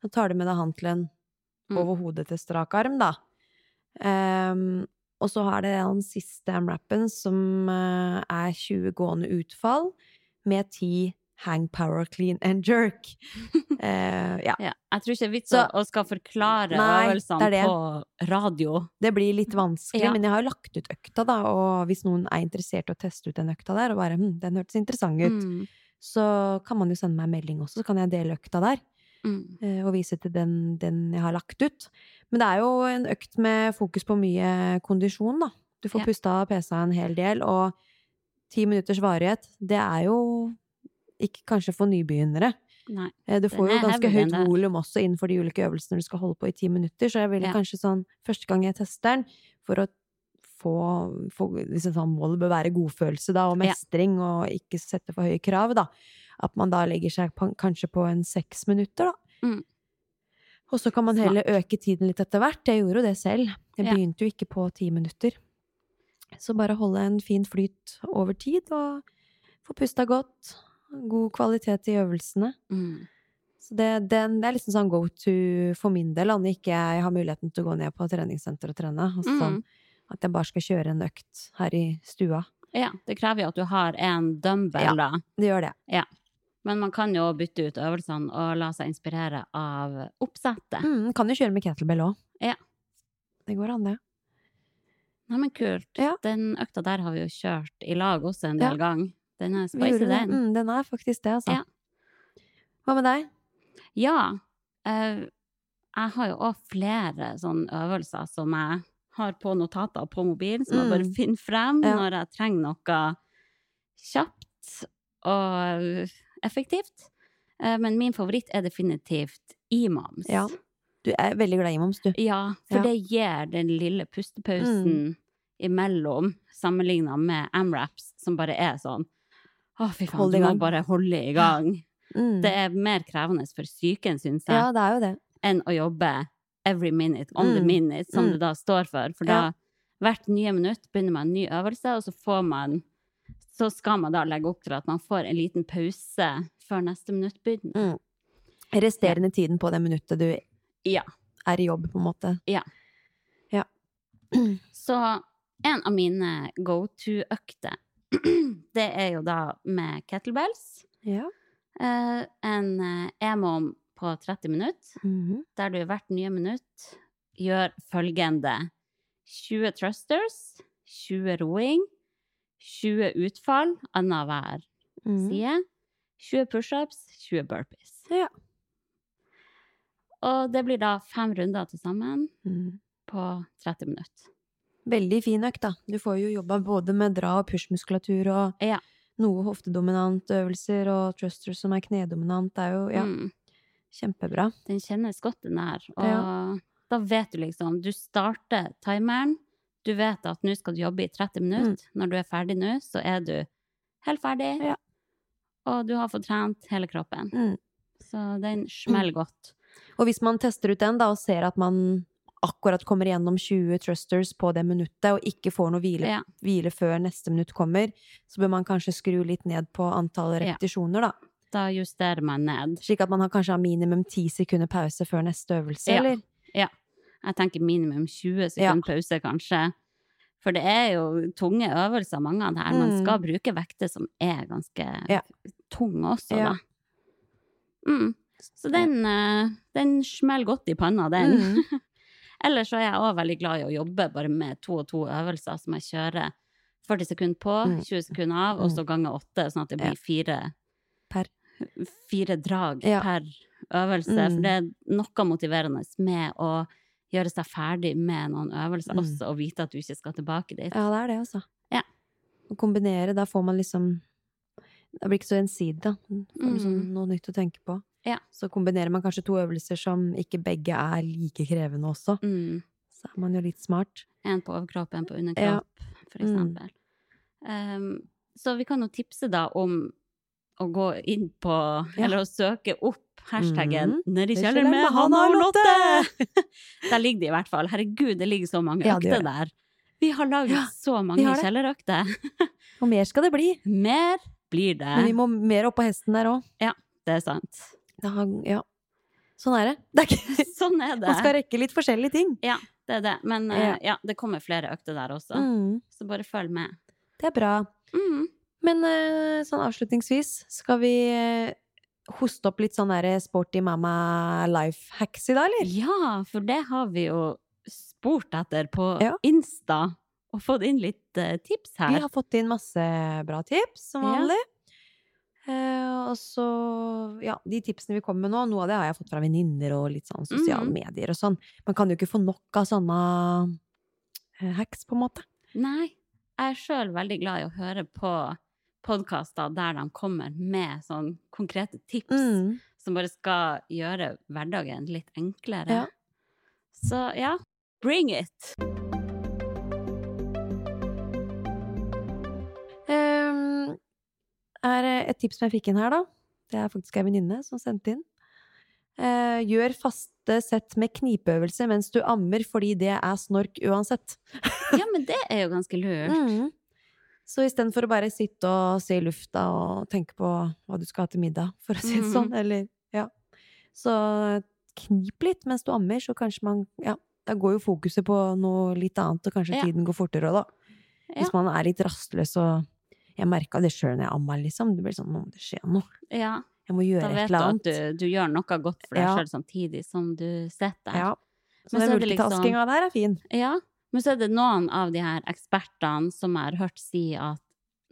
Så tar du med deg hantelen Mm. over hodet til strak arm, da. Ehm, og så har det den siste amrappen, som eh, er 20 gående utfall med 10 hang power clean and jerk. uh, ja. Ja, jeg tror ikke det er vits Så- å skal forklare Nei, øvelsene det det. på radio. Det blir litt vanskelig, Ja. men jeg har jo lagt ut økta, da, og hvis noen er interessert i å teste ut den økta der, og bare hm, den hørtes interessant ut, Mm. så kan man jo sende meg en melding også, så kan jeg dele økta der, Mm. Uh, og vise til den, den jeg har lagt ut. Men det er jo en økt med fokus på mye kondisjon, da. Du får Ja. pusta av PC-a en hel del, og ti minutters varighet, det er jo ikke kanskje for nybegynnere. Nei. Eh, Du får jo ganske høyt volum også innenfor de ulike øvelsene du skal holde på i ti minutter, så jeg ville Ja. kanskje sånn første gang jeg tester den, for å få, få liksom sånn Målet bør være godfølelse da, og Ja. mestring, og ikke sette for høye krav, da. At man da legger seg på, kanskje på en seks minutter, da. Mm. Og så kan man heller øke tiden litt etter hvert. Jeg gjorde jo det selv. Jeg Ja. begynte jo ikke på ti minutter. Så bare holde en fin flyt over tid, og få pusta godt. God kvalitet i øvelsene. Mm. Så det, det, det er liksom sånn go to for min del, om ikke jeg har muligheten til å gå ned på treningssenter og trene. Altså Mm. sånn at jeg bare skal kjøre en økt her i stua. Ja, det krever jo at du har en dumbbell, Ja. da. Det gjør det. Men man kan jo bytte ut øvelsene og la seg inspirere av oppsettet. Mm, kan jo kjøre med kettlebell òg. Ja. Det går an, det. Nei, men kult. Ja. Den økta der har vi jo kjørt i lag også en Ja. del gang. Den er spicy, den. Mm, den er faktisk det, altså. Ja. Hva med deg? Ja. Uh, jeg har jo òg flere sånne øvelser som jeg har på notater på mobilen, som jeg bare Mm. finner frem Ja. når jeg trenger noe kjapt og effektivt. Eh, men min favoritt er definitivt imams. Ja. Du er veldig glad i moms, du. Ja, for Ja. det gir den lille pustepausen imellom, sammenligna med amraps, som bare er sånn Å, fy faen, du må bare holde i gang. Mm. Det er mer krevende for psyken, syns jeg, Ja, det er jo det. enn å jobbe every minute on the Mm. minute, som Mm. det da står for. For da, hvert nye minutt begynner man en ny øvelse, og så får man Så skal man da legge opp til at man får en liten pause før neste minutt begynner. Mm. Resterende tiden på det minuttet du Ja. er i jobb, på en måte. Ja. Så en av mine go to-økter, det er jo da med kettlebells. Ja. Eh, en eh, EMOM på 30 minutter, Mhm. der du hvert nye minutt gjør følgende 20 thrusters, 20 roing, 20 utfall annenhver Mhm. side, 20 pushups, 20 burpees. Ja. Og det blir da fem runder til sammen mm. på 30 minutter. Veldig fin økt, da. Du får jo jobba både med dra- og pushmuskulatur og Ja. noe hoftedominant øvelser og thrusters som er knedominant. Det er jo ja, Mm. kjempebra. Den kjennes godt, den der. Og Ja. da vet du liksom Du starter timeren. Du vet at nå skal du jobbe i 30 minutter. Når du er ferdig nå, så er du helt ferdig. Mm. Ja. Og du har fått trent hele kroppen. Mm. Så den smeller godt. Og hvis man tester ut den da, og ser at man akkurat kommer gjennom 20 thrusters på det minuttet, og ikke får noe hvile, Ja. hvile før neste minutt kommer, så bør man kanskje skru litt ned på antall repetisjoner, da. Da justerer man ned. Slik at man har kanskje har minimum 10 sekunder pause før neste øvelse, Ja. eller? Jeg tenker minimum 20 sekunder pause, kanskje. For det er jo tunge øvelser, mange av det her. Man Mm. skal bruke vekter som er ganske Ja. tunge også, da. Mm. Så den, eh, den smeller godt i panna, den. Mm. Ellers så er jeg òg veldig glad i å jobbe bare med to og to øvelser som jeg kjører 40 sekunder på, Mm. 20 sekunder av, og så ganger åtte, sånn at det blir fire, Per. fire drag Ja. per øvelse. Mm. For det er noe motiverende med å gjøre seg ferdig med noen øvelser Mm. også, og vite at du ikke skal tilbake dit. Ja, det er det, altså. Ja. Å kombinere, da får man liksom Det blir ikke så ensidig, da. Får liksom Mm. noe nytt å tenke på. Ja. Så kombinerer man kanskje to øvelser som ikke begge er like krevende også. Mm. Så er man jo litt smart. En på overkropp, en på underkropp, Ja. for Mm. eksempel. Um, så vi kan jo tipse da om å gå inn på, eller å søke opp hashtaggen mm. Nedi kjelleren med Hanna og Lotte! der ligger de i hvert fall. Herregud, det ligger så mange Ja, økter der. Vi har laget Ja, så mange kjellerøkter. Og mer skal det bli. Mer blir det. Men vi må mer opp på hesten der òg. Det er sant. Ja. Sånn er det. det er ikke, Sånn er det. man skal rekke litt forskjellige ting. Ja, Det er det. Men eh, Ja. ja, det kommer flere økter der også. Mm, Så bare følg med. det er bra. Mm. Men uh, sånn avslutningsvis, skal vi eh, hoste opp litt sånn sporty mamma life hacks i dag, eller? Ja, for det har vi jo spurt etter på Ja. Insta, og fått inn litt uh, tips her. Vi har fått inn masse bra tips, som Ja. vanlig. Eh, og så, ja, de tipsene vi kommer med nå, noe av det har jeg fått fra venninner og litt sånn sosiale Mhm. medier og sånn. Man kan jo ikke få nok av sånne uh, hacks, på en måte. Nei, jeg er sjøl veldig glad i å høre på podkaster der de kommer med sånn konkrete tips Mm. som bare skal gjøre hverdagen litt enklere. Ja. Så ja, bring it! Um, er et tips som jeg fikk inn her, da. Det er faktisk ei venninne som sendte inn. Uh, gjør faste sett med knipeøvelse mens du ammer, fordi det er snork uansett. Ja, men det er jo ganske lurt. Mm. Så istedenfor å bare sitte og se i lufta og tenke på hva du skal ha til middag, for å si det Mhm. sånn, eller ja. Så knip litt mens du ammer, så kanskje man Ja, da går jo fokuset på noe litt annet, og kanskje Ja. tiden går fortere òg, da. Hvis man er litt rastløs og Jeg merka det sjøl når jeg amma, liksom. Det blir sånn Nå må det skje noe. Ja, Jeg må da gjøre et vet du at du, du gjør noe godt for deg Ja. sjøl samtidig som du sitter der. Ja. Så Men den så er liksom- der er fin. Ja, Men så er det noen av de her ekspertene som jeg har hørt si at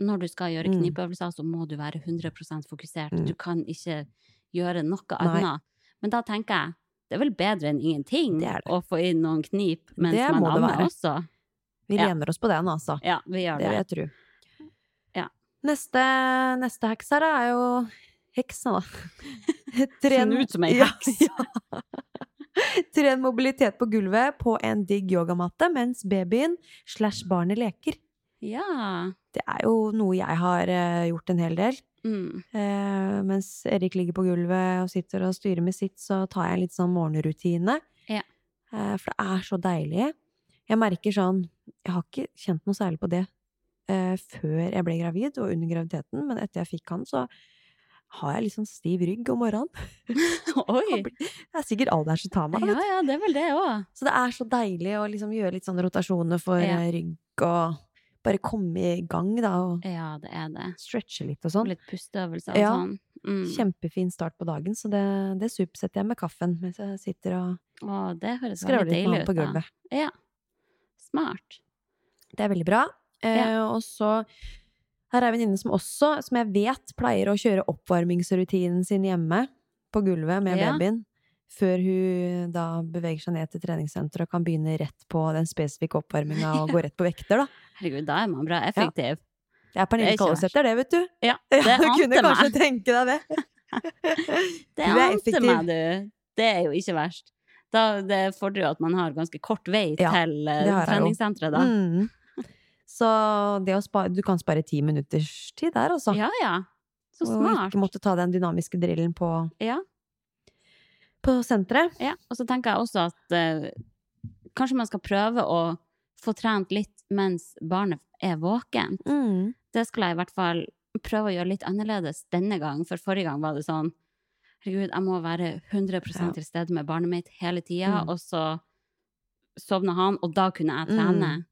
når du skal gjøre Mm. knipeøvelser, så må du være 100 fokusert. Mm. Du kan ikke gjøre noe annet. Men da tenker jeg, det er vel bedre enn ingenting Det det. å få inn noen knip mens Det man ammer også. Vi Ja. lener oss på den, altså. Ja, vi gjør Det det. vil jeg tro. Ja. Neste, neste heks her er jo heksa, da. Ser ut som ei Ja, ja. Tren mobilitet på gulvet på en digg yogamatte mens babyen slash barnet leker. Ja. Det er jo noe jeg har eh, gjort en hel del. Mm. Eh, mens Erik ligger på gulvet og sitter og styrer med sitt, så tar jeg en litt sånn morgenrutine. Ja. Eh, for det er så deilig. Jeg merker sånn Jeg har ikke kjent noe særlig på det eh, før jeg ble gravid og under graviditeten, men etter jeg fikk han, så har jeg litt sånn stiv rygg om morgenen. Oi! Det er sikkert alderen som tar meg. Ja, ja, det er vel det òg. Så det er så deilig å liksom gjøre litt sånn rotasjoner for Ja. eh, rygg og bare komme i gang, da, og Ja, det er det. stretche litt og sånn. litt pusteøvelser og Ja. sånn. Mm. Kjempefin start på dagen, så det, det supersetter jeg med kaffen mens jeg sitter og Å, det høres veldig litt deilig han på gulvet. Ja. Smart. Det er veldig bra. Eh, Og så her er en venninne som også, som jeg vet, pleier å kjøre oppvarmingsrutinen sin hjemme på gulvet med Ja. babyen. Før hun da beveger seg ned til treningssenteret og kan begynne rett på den spesifikke oppvarminga og gå rett på vekter, da. Herregud, da er man bra effektiv. Det er Pernille Det er ikke Kallesæter, det, vet du. Ja, Ja, det du kunne ante kanskje meg. tenke deg det. Det Du er effektiv. meg, du. Det er jo ikke verst. Da, det fordrer jo at man har ganske kort vei Ja, til eh, treningssenteret, da. Mm. Så spare, du kan spare ti minutters tid der, altså. Ja, ja. Så smart. Og ikke måtte ta den dynamiske drillen på, Ja, på senteret. ja. Og så tenker jeg også at eh, kanskje man skal prøve å få trent litt mens barnet er våkent. Mm. Det skulle jeg i hvert fall prøve å gjøre litt annerledes denne gang, for forrige gang var det sånn Herregud, jeg må være 100 Ja. til stede med barnet mitt hele tida, Mm. og så sovna han, og da kunne jeg trene. Mm.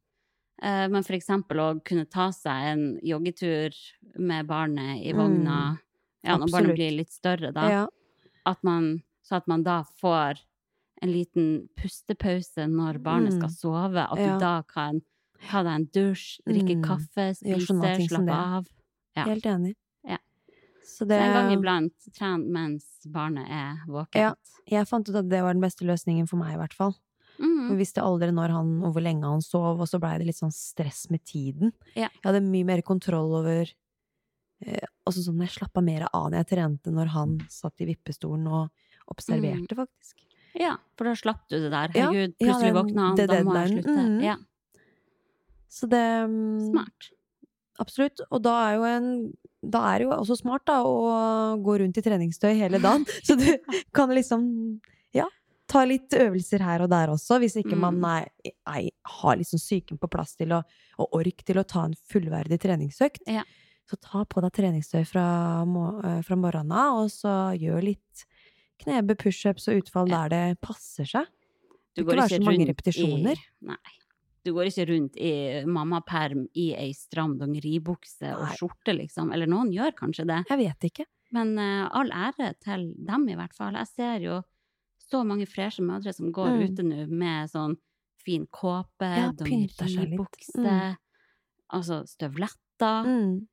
Eh, Men for eksempel å kunne ta seg en joggetur med barnet i vogna, ja, når Absolutt. barnet blir litt større, da, Ja. at man, så at man da får en liten pustepause når barnet Mm. skal sove, at Ja. du da kan ta deg en dusj, drikke Mm. kaffe, spise, slappe av. Ja. Helt enig. Ja. Så Så en gang iblant tren mens barnet er våkent. Ja. Jeg fant ut at det var den beste løsningen for meg, i hvert fall. Mm. Visste aldri når han, og hvor lenge han sov, og så blei det litt sånn stress med tiden. Ja. Jeg hadde mye mer kontroll over eh, Altså sånn, jeg slappa mer av når jeg trente, når han satt i vippestolen og observerte, faktisk. Ja, for da slapp du det der. Herregud, ja, plutselig ja, våkna han, da må jeg slutte. Mm. Ja, Så det mm, smart. Absolutt. Og da er jo en Da er det jo også smart, da, å gå rundt i treningstøy hele dagen. Så du kan liksom Ja. Ta litt øvelser her og der også, hvis ikke man Mm. er, er, har liksom psyken på plass til å, og ork til å ta en fullverdig treningsøkt. Ja. Så ta på deg treningstøy fra, eh, fra morgenen av, og så gjør litt knebe, pushups og utfall Ja. der det passer seg. Du går ikke være så mange repetisjoner. I, nei. Du går ikke rundt i mammaperm i ei stram dongeribukse og skjorte, liksom. Eller noen gjør kanskje det. Jeg vet ikke. Men uh, all ære til dem, i hvert fall. Jeg ser jo så mange freshe mødre som går Mm. ute nå med sånn fin kåpe, Ja, dongeribukse, Mm. altså støvletter. Mm.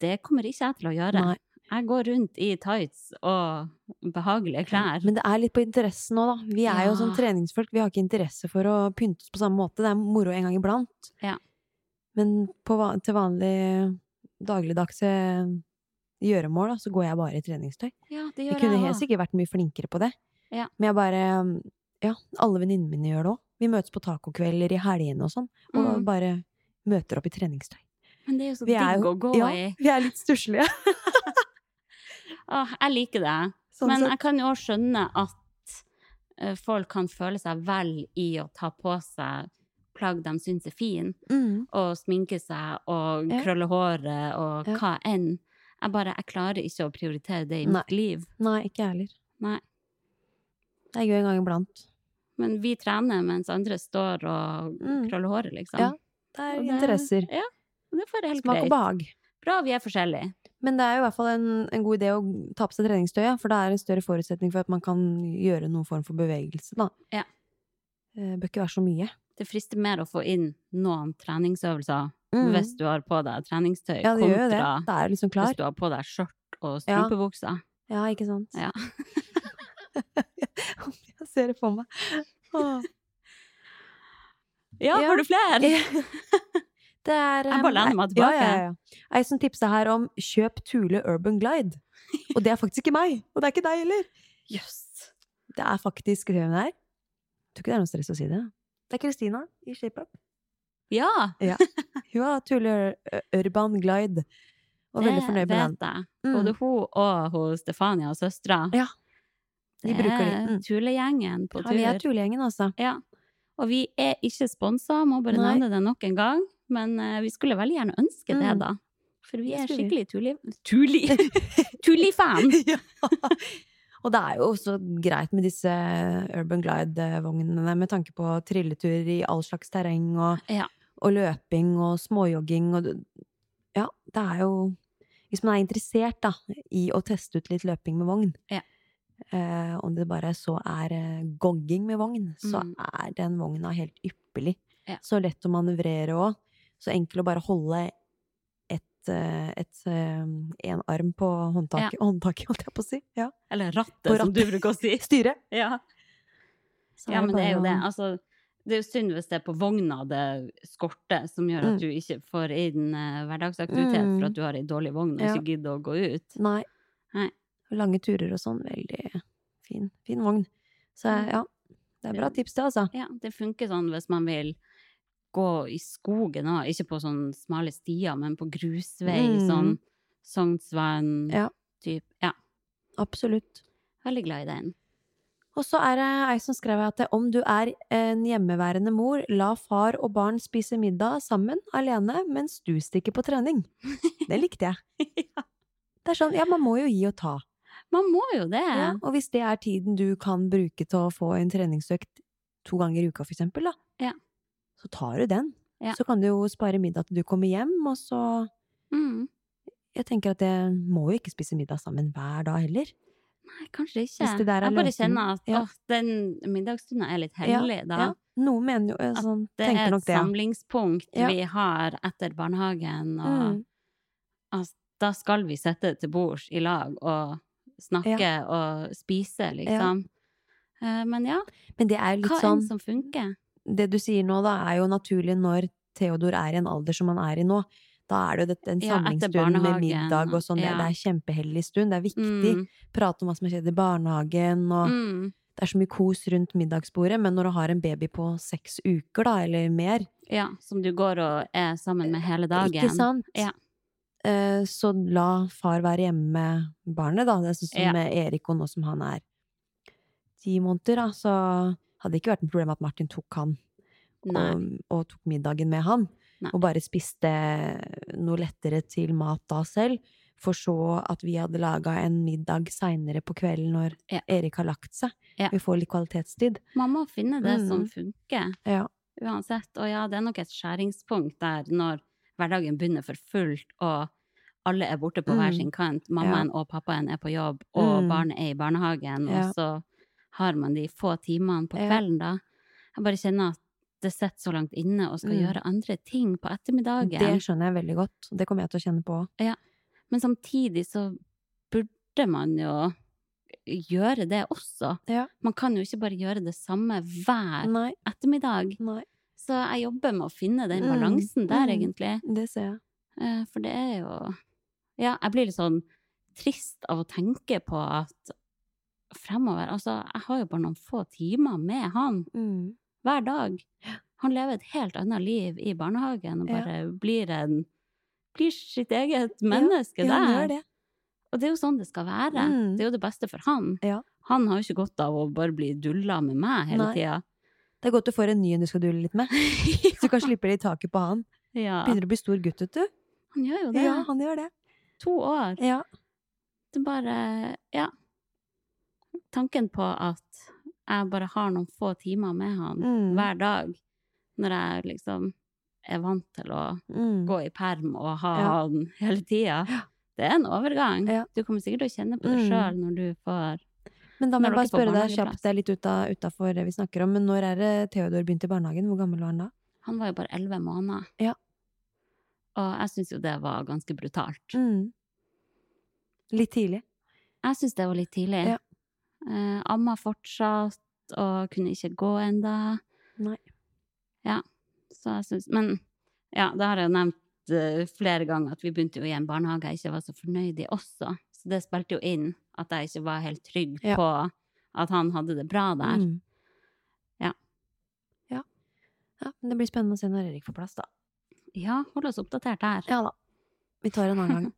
Det kommer ikke jeg til å gjøre. Nei. Jeg går rundt i tights og behagelige klær. Men det er litt på interessen nå, da. Vi er jo som sånn treningsfolk, vi har ikke interesse for å pynte oss på samme måte. Det er moro en gang iblant. Ja. Men på, til vanlig dagligdagse gjøremål, da, så går jeg bare i treningstøy. Ja, det Jeg gjør kunne helt sikkert vært mye flinkere på det. Ja. Men jeg bare Ja, alle venninnene mine gjør det òg. Vi møtes på tacokvelder i helgene og sånn, og Mm. bare møter opp i treningstøy. Men det er jo så Vi digg å gå ja, i. vi er litt stusslige. Åh, jeg liker det. Sånn Men jeg kan jo òg skjønne at eh, folk kan føle seg vel i å ta på seg plagg de syns er fine, Mm. og sminke seg og Ja. krølle håret og Ja. hva enn. Jeg bare, jeg klarer ikke å prioritere det i Nei. mitt liv. Nei, ikke jeg heller. Nei. Det er gøy en gang iblant. Men vi trener mens andre står og Mm. krøller håret, liksom. Ja, Det er Og det- interesser. Ja, det får jeg helt Smak og greit. behag. Bra vi er forskjellige. Men det er jo i hvert fall en, en god idé å ta på seg treningstøy, for det er en større forutsetning for at man kan gjøre noen form for bevegelse, da. Ja. Det bør ikke være så mye. det frister mer å få inn noen treningsøvelser Mm. hvis du har på deg treningstøy, Ja, det gjør jo det. kontra er liksom klar. hvis du har på deg skjørt og Ja. Ja, ikke sant? Ja. Jeg ser det for meg. Åh. Ja, Ja. har du flere? Det er Jeg bare lener meg tilbake. ja, ja. Ei som tipsa her om 'kjøp Thule Urban Glide'. Og det er faktisk ikke meg! Og det er ikke deg heller! Jøss. Det er faktisk hvem det er? Tror ikke det er noe stress å si det. Det er Kristina i ShapeUp. Ja, Hun har Thule Urban Glide. Og veldig fornøyd med den. vet jeg. Mm. Både hun og hun Stefania og søstera. Ja, De bruker de. Mm. Tulegjengen på Ja, vi er tur. Tulegjengen, altså. Ja. Og vi er ikke sponsa, må bare nevne det nok en gang. Men uh, vi skulle veldig gjerne ønske det, Mm. da. For vi Det er skikkelig Tuli... Tuli! Tuli-fan! ja. Og det er jo også greit med disse Urban Glide-vognene med tanke på trilleturer i all slags terreng og, Ja. og løping og småjogging og Ja, det er jo Hvis man er interessert da, i å teste ut litt løping med vogn, Ja. Eh, om det bare så er eh, gogging med vogn, så Mm. er den vogna helt ypperlig. Ja. Så lett å manøvrere òg. Så enkel å bare holde et, eh, et, eh, en arm på håndtaket, håndtaket, holdt jeg på å si. Ja. Eller rattet, rattet, som du bruker å si. Styre. Ja. Ja, men det er jo det. Altså, det er jo synd hvis det er på vogna det skorter, som gjør Mm. at du ikke får inn eh, hverdagsaktivitet Mm. for at du har ei dårlig vogn og Ja. ikke gidder å gå ut. Nei. Nei. Lange turer og sånn. Veldig fin, fin vogn. Så ja, det er bra tips, det, altså. Ja, det funker sånn hvis man vil gå i skogen òg, ikke på sånne smale stier, men på grusvei, Mm. sånn Sognsvann Ja. Ja, Absolutt. veldig glad i den. Og så er det ei som skrev at om du er en hjemmeværende mor, la far og barn spise middag sammen, alene, mens du stikker på trening. Det likte jeg. Det er sånn, ja, man må jo gi og ta. Man må jo det. Ja, og hvis det er tiden du kan bruke til å få en treningsøkt to ganger i uka, for eksempel, da, Ja. så tar du den. Ja. Så kan du jo spare middag til du kommer hjem, og så Mm. Jeg tenker at jeg må jo ikke spise middag sammen hver dag heller. Nei, kanskje ikke. Jeg bare løsningen. kjenner at Ja. den middagsstunden er litt hellig, da. Ja. Noen mener jo sånn, At Det er et det, samlingspunkt vi har etter barnehagen, og Mm. altså, da skal vi sette til bords i lag og snakke og spise, liksom. Ja. Men ja, Men det er jo hva litt sånn enn som funker. Det du sier nå, da, er jo naturlig når Theodor er i en alder som han er i nå. Da er det jo en Ja, samlingsstund med middag og sånn. Det, ja. det er kjempehellig stund. Det er viktig. Mm, Prate om hva som har skjedd i barnehagen, og mm, det er så mye kos rundt middagsbordet. Men når du har en baby på seks uker, da, eller mer, ja, som du går og er sammen med hele dagen. ikke sant? Ja. Eh, Så la far være hjemme med barnet, da. Det er sånn som Ja. med Erik, og nå som han er ti måneder, da, så hadde det ikke vært noe problem at Martin tok han og, og tok middagen med han. Nei. Og bare spiste noe lettere til mat da selv. For så at vi hadde laga en middag seinere på kvelden når Ja. Erik har lagt seg. Ja. Vi får litt kvalitetstid. Man må finne det som Mm. funker, Ja. uansett. Og ja, det er nok et skjæringspunkt der når hverdagen begynner for fullt, og alle er borte på hver Mm. sin kant. Mammaen og pappaen er på jobb, og Mm. barnet er i barnehagen, Ja. og så har man de få timene på kvelden, da. Jeg bare kjenner at det sitter så langt inne og skal Mm. gjøre andre ting på ettermiddagen. Det skjønner jeg veldig godt. og Det kommer jeg til å kjenne på òg. Men samtidig så burde man jo gjøre det også. Ja. Man kan jo ikke bare gjøre det samme hver Nei, ettermiddag. nei. Så jeg jobber med å finne den Mm, balansen der, mm. egentlig. Det ser jeg. Eh, For det er jo Ja, jeg blir litt sånn trist av å tenke på at fremover Altså, jeg har jo bare noen få timer med han Mm. hver dag. Han lever et helt annet liv i barnehagen og Ja. bare blir en Blir sitt eget menneske ja, ja, der. det. Og det er jo sånn det skal være. Mm. Det er jo det beste for han. Ja. Han har jo ikke godt av å bare bli dulla med meg hele tida. Det er godt du får en ny en du skal dule litt med. Så du kan slippe litt taket på han. Ja. Begynner å bli stor gutt, vet du. Han gjør jo det. Ja, han gjør det. To år. Ja. Det er bare Ja. Tanken på at jeg bare har noen få timer med han Mm. hver dag, når jeg liksom er vant til å Mm. gå i perm og ha Ja. han hele tida, det er en overgang. Ja. Du kommer sikkert til å kjenne på det Mm. sjøl når du får Men da må jeg bare spørre deg kjapt, det er litt utafor det vi snakker om, men når er det Theodor begynte i barnehagen? Hvor gammel var han da? Han var jo bare elleve måneder. Ja. Og jeg syns jo det var ganske brutalt. Mm. Litt tidlig. Jeg syns det var litt tidlig. Ja. Eh, amma fortsatt, og kunne ikke gå enda. Nei. Ja, så jeg syns Men ja, det har jeg jo nevnt eh, flere ganger, at vi begynte jo i en barnehage jeg ikke var så fornøyd i også. Så det spilte jo inn at jeg ikke var helt trygg Ja. på at han hadde det bra der. Mm. Ja. ja. Ja, men det blir spennende å se når Erik får plass, da. Ja, hold oss oppdatert her. Ja da. Vi tar en annen gang.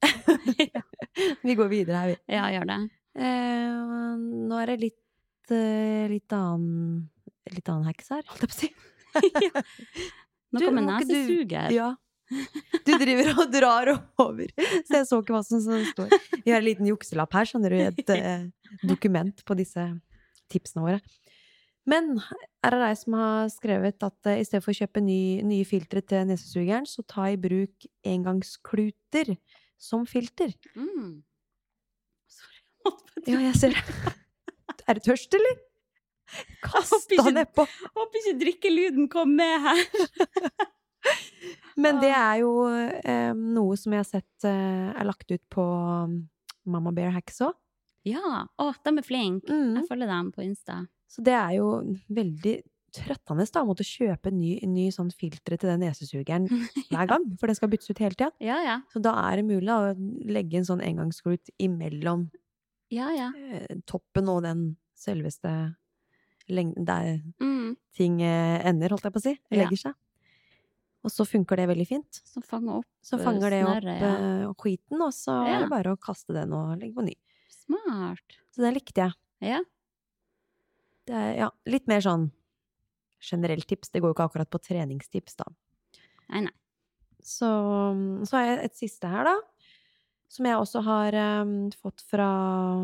vi går videre her, vi. Ja, gjør det. Eh, nå er det litt, eh, litt annen Litt annen heks her, holdt jeg på å si. Nå kommer nesesuger. Ja. Du driver og drar over, så jeg så ikke hva som står. Vi har en liten jukselapp her, skjønner du, et eh, dokument på disse tipsene våre. Men er det deg som har skrevet at eh, i stedet for å kjøpe ny, nye filtre til nesesugeren, så ta i bruk engangskluter som filter? Mm. Ja, jeg ser det. Er du tørst, eller? Kast Håper ikke- deg nedpå. Håper ikke drikkelyden kom med her. Men det er jo eh, noe som jeg har sett eh, er lagt ut på Mamma Bear Hacks òg. Ja, å, de er flinke. Mm. Jeg følger dem på Insta. Så det er jo veldig trøttende da, å måtte kjøpe ny, ny sånn filtre til den nesesugeren hver gang, for den skal byttes ut hele tida. Ja, ja. Så da er det mulig å legge en sånn engangssklut imellom Ja, ja. eh, toppen og den selveste lengden der Mm. ting eh, ender, holdt jeg på å si. Legger seg. Og så funker det veldig fint. Som fanger opp Så fanger det opp snørret, ja. eh, skiten, og så Ja. er det bare å kaste den og legge på ny. Smart. Så det likte jeg. Ja. Det er ja, litt mer sånn generelt tips. Det går jo ikke akkurat på treningstips, da. Nei, nei. Så, så har jeg et siste her, da. Som jeg også har um, fått fra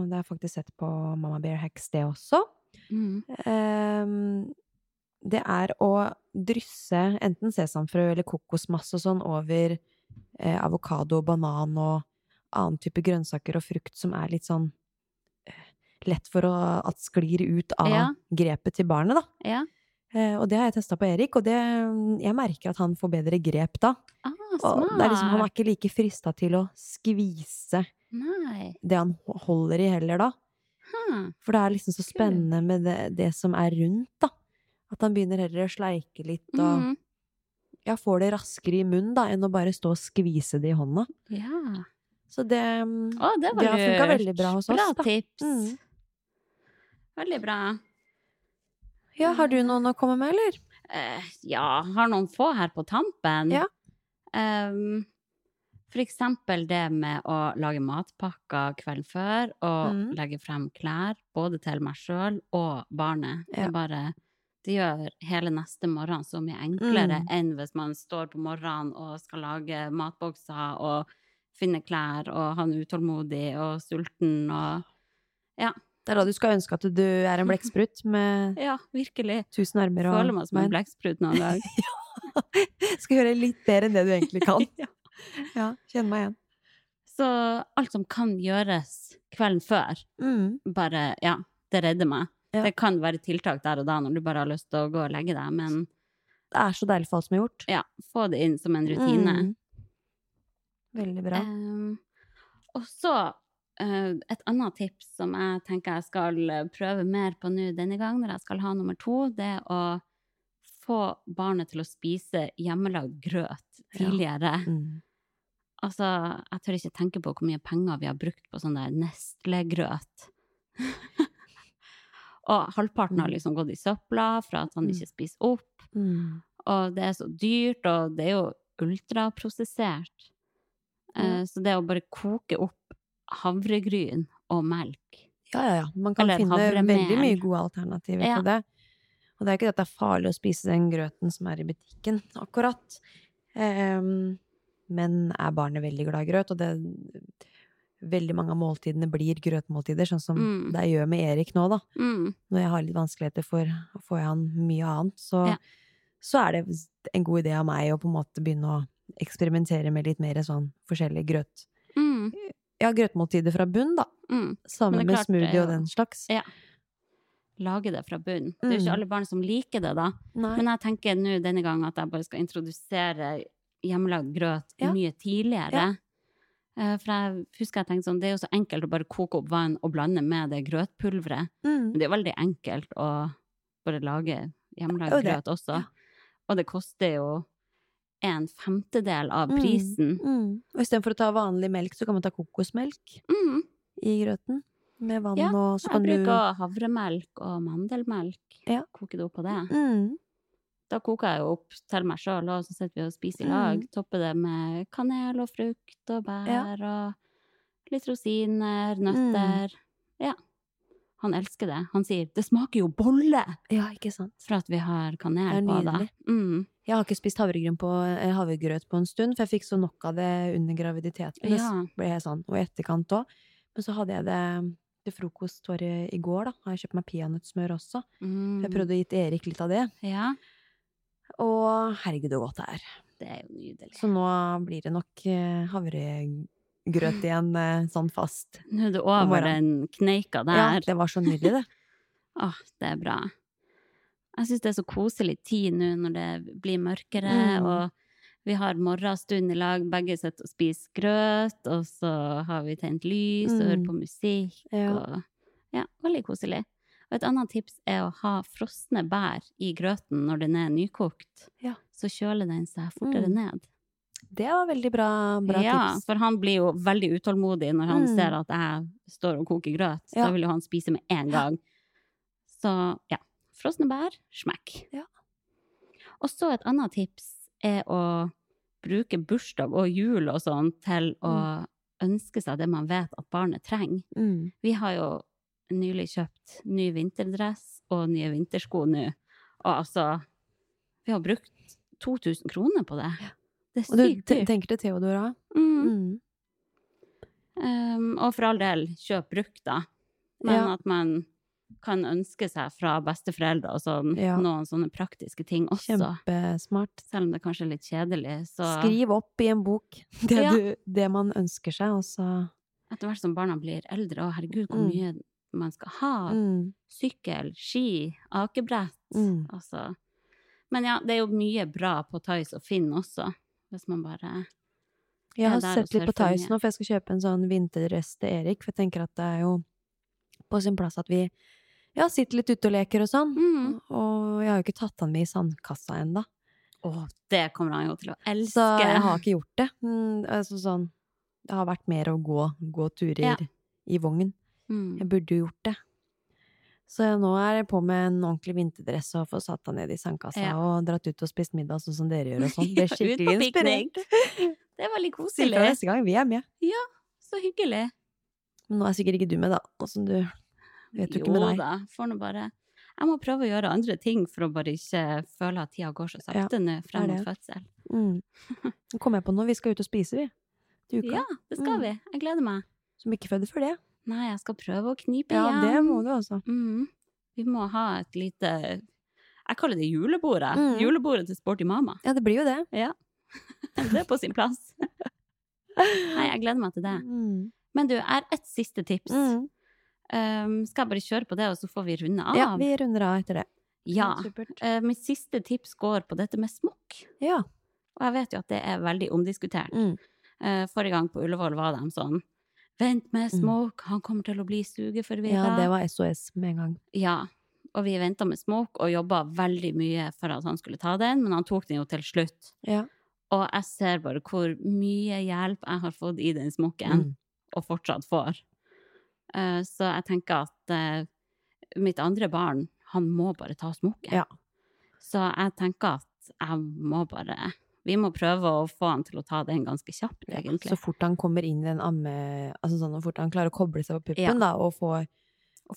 Det har jeg faktisk sett på Mamma Bear Hacks, det også. Mm. Ehm, det er å drysse enten sesamfrø eller kokosmasse og sånn over eh, avokado, banan og annen type grønnsaker og frukt som er litt sånn eh, lett for å, at sklir ut av Ja. grepet til barnet, da. Ja. Eh, og det har jeg testa på Erik, og det, jeg merker at han får bedre grep da. Ah, Og det er liksom, han er ikke like frista til å skvise Nei. det han holder i heller da. Hmm. For det er liksom så spennende med det, det som er rundt, da. At han begynner heller å sleike litt og Mm. ja, får det raskere i munnen, da, enn å bare stå og skvise det i hånda. Ja. Så det, mm, Å, det det har funka veldig bra hos oss, Bra da. tips. Mm. Veldig bra. Ja, har du noen å komme med, eller? Uh, ja, har noen få her på tampen. Ja. Um, for eksempel det med å lage matpakker kvelden før, og mm. legge frem klær, både til meg sjøl og barnet. Det, er bare, det gjør hele neste morgen så mye enklere Mm. enn hvis man står på morgenen og skal lage matbokser og finne klær, og han er utålmodig og sulten og Det er da du skal ønske at du er en blekksprut med Ja, virkelig. tusen armer og Føler meg som en blekksprut noen ja. Skal gjøre litt bedre enn det du egentlig kan. ja, kjenn meg igjen. Så alt som kan gjøres kvelden før, Mm. bare, ja, det redder meg. Ja. Det kan være tiltak der og da når du bare har lyst til å gå og legge deg, men Det er så deilig for alt som er gjort. ja, få det inn som en rutine. Mm. Veldig bra. Um, og så uh, et annet tips som jeg tenker jeg skal eh, prøve mer på nå denne gang, når jeg skal ha nummer to, det er å få barnet til å spise hjemmelagd grøt tidligere. Mm. Altså, jeg tør ikke tenke på hvor mye penger vi har brukt på sånn der Nestle-grøt. og halvparten har Mm. liksom gått i søpla for at han Mm. ikke spiser opp. Mm. Og det er så dyrt, og det er jo ultraprosessert. Mm. Så det å bare koke opp havregryn og melk Ja, ja, ja. Man kan finne havremel. veldig mye gode alternativer Ja. til det. Og det er ikke at det er farlig å spise den grøten som er i butikken, akkurat. Um, men er barnet veldig glad i grøt, og det Veldig mange av måltidene blir grøtmåltider, sånn som Mm. det jeg gjør med Erik nå, da. mm. Når jeg har litt vanskeligheter for å få i han mye annet, så, Ja. så er det en god idé av meg å på en måte begynne å eksperimentere med litt mer sånn forskjellig grøt. Mm. Ja, grøtmåltider fra bunn, da. Mm. Sammen med klart det smoothie og den slags. Ja. lage det fra bunn. Det er jo Mm. ikke alle barn som liker det, da. Nei. Men jeg tenker nå denne gangen at jeg bare skal introdusere hjemmelagd grøt Ja. mye tidligere. Ja. Eh, For jeg husker jeg tenkte sånn, det er jo så enkelt å bare koke opp vann og blande med det grøtpulveret. Mm. Men det er veldig enkelt å bare lage hjemmelagd Jo, grøt også. ja. Og det koster jo en femtedel av Mm. prisen. Mm. Og istedenfor å ta vanlig melk, så kan man ta kokosmelk Mm. i grøten. Med vann Ja, og så Jeg kan du bruker havremelk og mandelmelk. Ja. Koke det opp på det. mm. Da koker jeg jo opp til meg sjøl, og så sitter vi og spiser i lag. Mm. Topper det med kanel og frukt og bær Ja. og litt rosiner, Mm. nøtter. Ja. Han elsker det. Han sier 'det smaker jo bolle' Ja, ikke sant. for at vi har kanel Det på det. Mm. Jeg har ikke spist havregryn på, eh, havregrøt på en stund, for jeg fikk så nok av det under graviditeten. Det Ja. ble jeg sånn, og i etterkant òg. Men så hadde jeg det til frokost var i går, da. Har jeg kjøpt meg peanøttsmør også. Mm. Jeg prøvde å gi Erik litt av det. Ja, Og herregud, så godt det er. det er jo nydelig. Så nå blir det nok eh, havregrøt igjen, eh, sånn fast. Nå er det over den kneika Ja, det var så nydelig, det. Åh, det er bra. Jeg syns det er så koselig tid nå når det blir mørkere, Mm. og vi har morgenstund i lag. Begge sitter og spiser grøt, og så har vi tent lys og hører Mm. på musikk. Ja. Og, ja, veldig koselig. Og et annet tips er å ha frosne bær i grøten når den er nykokt. Ja. Så kjøler den seg fortere Mm. ned. Det var veldig bra, bra ja, tips. for han blir jo veldig utålmodig når han Mm. ser at jeg står og koker grøt. Ja. Da vil jo han spise med en gang. Så ja, frosne bær, smekk. Ja. Og så et annet tips er å bruke bursdag og jul og sånn til å ønske seg det man vet at barnet trenger. Mm. Vi har jo nylig kjøpt ny vinterdress og nye vintersko nå. Og altså, vi har brukt 2000 kroner på det. Det er Og du sykt te- tenker til Theodora? Mm. Mm. Um, og for all del, kjøp brukt, da. Men Ja. at man kan ønske seg fra besteforeldre og sånn, Ja. noen sånne praktiske ting også. Kjempesmart. Selv om det kanskje er litt kjedelig. Så Skriv opp i en bok det, Ja. du, det man ønsker seg, og så etter hvert som barna blir eldre, å herregud, hvor mye Mm. Man skal ha. mm. Sykkel, ski, akebrett. Mm. Altså. Men ja, det er jo mye bra på Tice og Finn også, hvis man bare Jeg har sett litt på Thais Tice nå, for jeg skal kjøpe en sånn vinterdress til Erik. For jeg tenker at det er jo på sin plass at vi ja, sitter litt ute og leker og sånn. Mm. Og jeg har jo ikke tatt han med i sandkassa ennå. Å, det kommer han jo til å elske. Så jeg har ikke gjort det. Mm, altså sånn Det har vært mer å gå, gå turer Ja. i vogn. Mm. Jeg burde jo gjort det. Så nå er jeg på med en ordentlig vinterdress og får satt han ned i sandkassa Ja. og dratt ut og spist middag sånn som dere gjør og sånn. Det er skikkelig inspirert. Det er veldig koselig. koselig. neste gang. Vi er med. Ja, Så hyggelig. Men nå er sikkert ikke du med, da. Åssen du vet jo ikke med Jo da, får nå bare Jeg må prøve å gjøre andre ting for å bare ikke føle at tida går så Ja, sakte nå frem mot fødsel. Mm. Nå kom jeg på noe. Vi skal ut og spise, vi. Til uka. Ja, det skal Mm. vi. Jeg gleder meg. Som ikke føder før det. Nei, jeg skal prøve å knipe Ja, igjen. det må du også. Mm. Vi må ha et lite Jeg kaller det julebordet. Mm. Julebordet til Sporty mamma. Ja, det blir jo det. Ja. Det er på sin plass. Nei, jeg gleder meg til det. Mm. Men du, jeg har ett siste tips. Um, skal jeg bare kjøre på det, og så får vi runde av? Ja, vi runder av etter det. Ja. Eh, mitt siste tips går på dette med smokk. Ja. Og jeg vet jo at det er veldig omdiskutert. Mm. Uh, forrige gang på Ullevål var de sånn Vent med Smoke, han kommer til å bli sugeforvirra. Mm. ja, det var SOS med en gang. Ja, og vi venta med Smoke og jobba veldig mye for at han skulle ta den, men han tok den jo til slutt. Ja. Og jeg ser bare hvor mye hjelp jeg har fått i den smokken, Mm. og fortsatt får. Eh, så jeg tenker at eh, mitt andre barn, han må bare ta smokken. Ja. Så jeg tenker at jeg må bare Vi må prøve å få han til å ta den ganske kjapt, egentlig. Så fort han kommer inn i den amme... Altså sånn, så fort han klarer å koble seg på puppen, Ja. da, og får,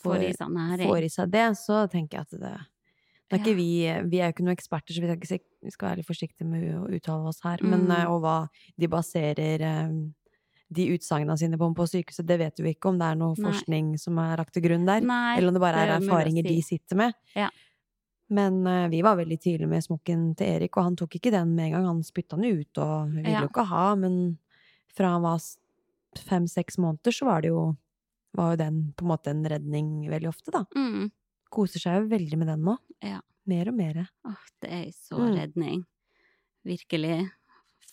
får i seg får i seg det, så tenker jeg at det er Ja. vi, vi er jo ikke noen eksperter, så vi skal, ikke, vi skal være litt forsiktige med å uttale oss her. Men, Mm. eh, og hva de baserer eh, de utsagnene sine på på sykehuset, det vet vi ikke om det er noe Nei. forskning som er lagt til grunn der. Nei, eller om det bare er erfaringer si. de sitter med. Ja. Men uh, vi var veldig tydelige med smokken til Erik, og han tok ikke den med en gang. Han spytta den ut og ville Ja. jo ikke ha, men fra han var fem-seks måneder, så var det jo var jo den på en måte en redning veldig ofte, da. Mm. koser seg jo veldig med den nå. Ja. Mer og mer. Åh, det er så Mm. redning. Virkelig.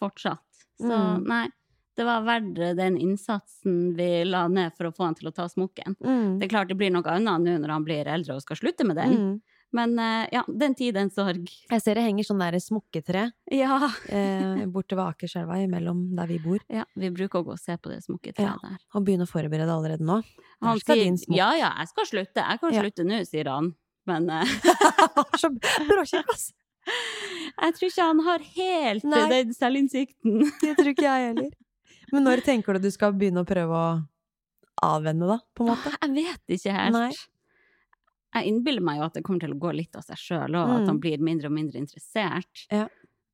Fortsatt. Så Mm. nei, det var verdt den innsatsen vi la ned for å få han til å ta smokken. Mm. Det er klart det blir noe annet nå når han blir eldre og skal slutte med den. Men eh, ja, den tid, den sorg. Jeg ser det henger sånn der smokketre Ja. eh, borte ved Akerselva imellom der vi bor. ja. Vi bruker å gå og se på det smokketreet Ja. der. Og begynne å forberede allerede nå. Han skal din smokk. ja, ja, jeg skal slutte. Jeg kan Ja. slutte nå, sier han. Men eh, Så bråkjekk, ass! jeg tror ikke han har helt Nei. den selvinnsikten. Det tror ikke jeg heller. Men når tenker du du skal begynne å prøve å avvenne, da? På en måte? Jeg vet ikke helt. Nei. Jeg innbiller meg jo at det kommer til å gå litt av seg sjøl, og at Mm. han blir mindre og mindre interessert. Ja.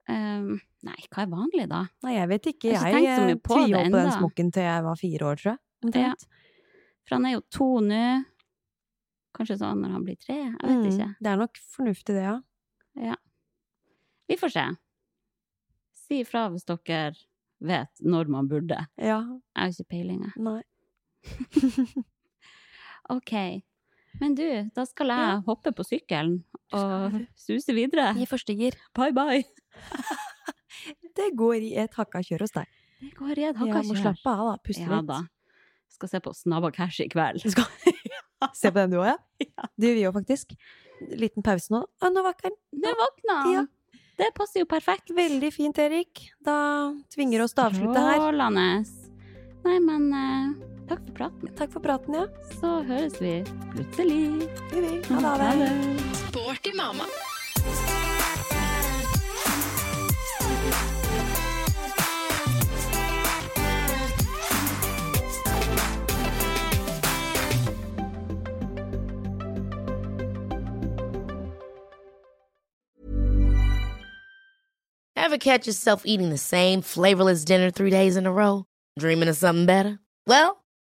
Um, nei, hva er vanlig, da? Nei, jeg vet ikke. Jeg Jeg, eh, på på den smokken til jeg var fire år, tror jeg. Omtrent. For han er jo to nå. Kanskje sånn når han blir tre? Jeg vet Mm, ikke. Det er nok fornuftig, det, ja. Ja. Vi får se. Si ifra hvis dere vet når man burde. Ja, Jeg har ikke peiling, jeg. nei. Ok. Men du, da skal jeg Ja. hoppe på sykkelen og suse videre. I første gir. Bye, bye. Det går i et hakka kjør hos deg. Det går i et Ja, må slappe av, da. Puste Ja litt. da. Skal se på Snabba Cash i kveld. Skal se på den du òg, ja? Det gjør vi òg, faktisk. Liten pause nå. Å, nå våkner den. Nå våkna han! Ja. Det passer jo perfekt. Veldig fint, Erik. Da tvinger oss til å avslutte her. Strålende. Nei, men eh, takk for praten. Takk for praten, ja. Så høres vi plutselig. Vi vil. Ha det. Ha det. Sporty mamma. Ever catch yourself eating the same flavorless dinner three days in a row? Dreaming of something better? Well,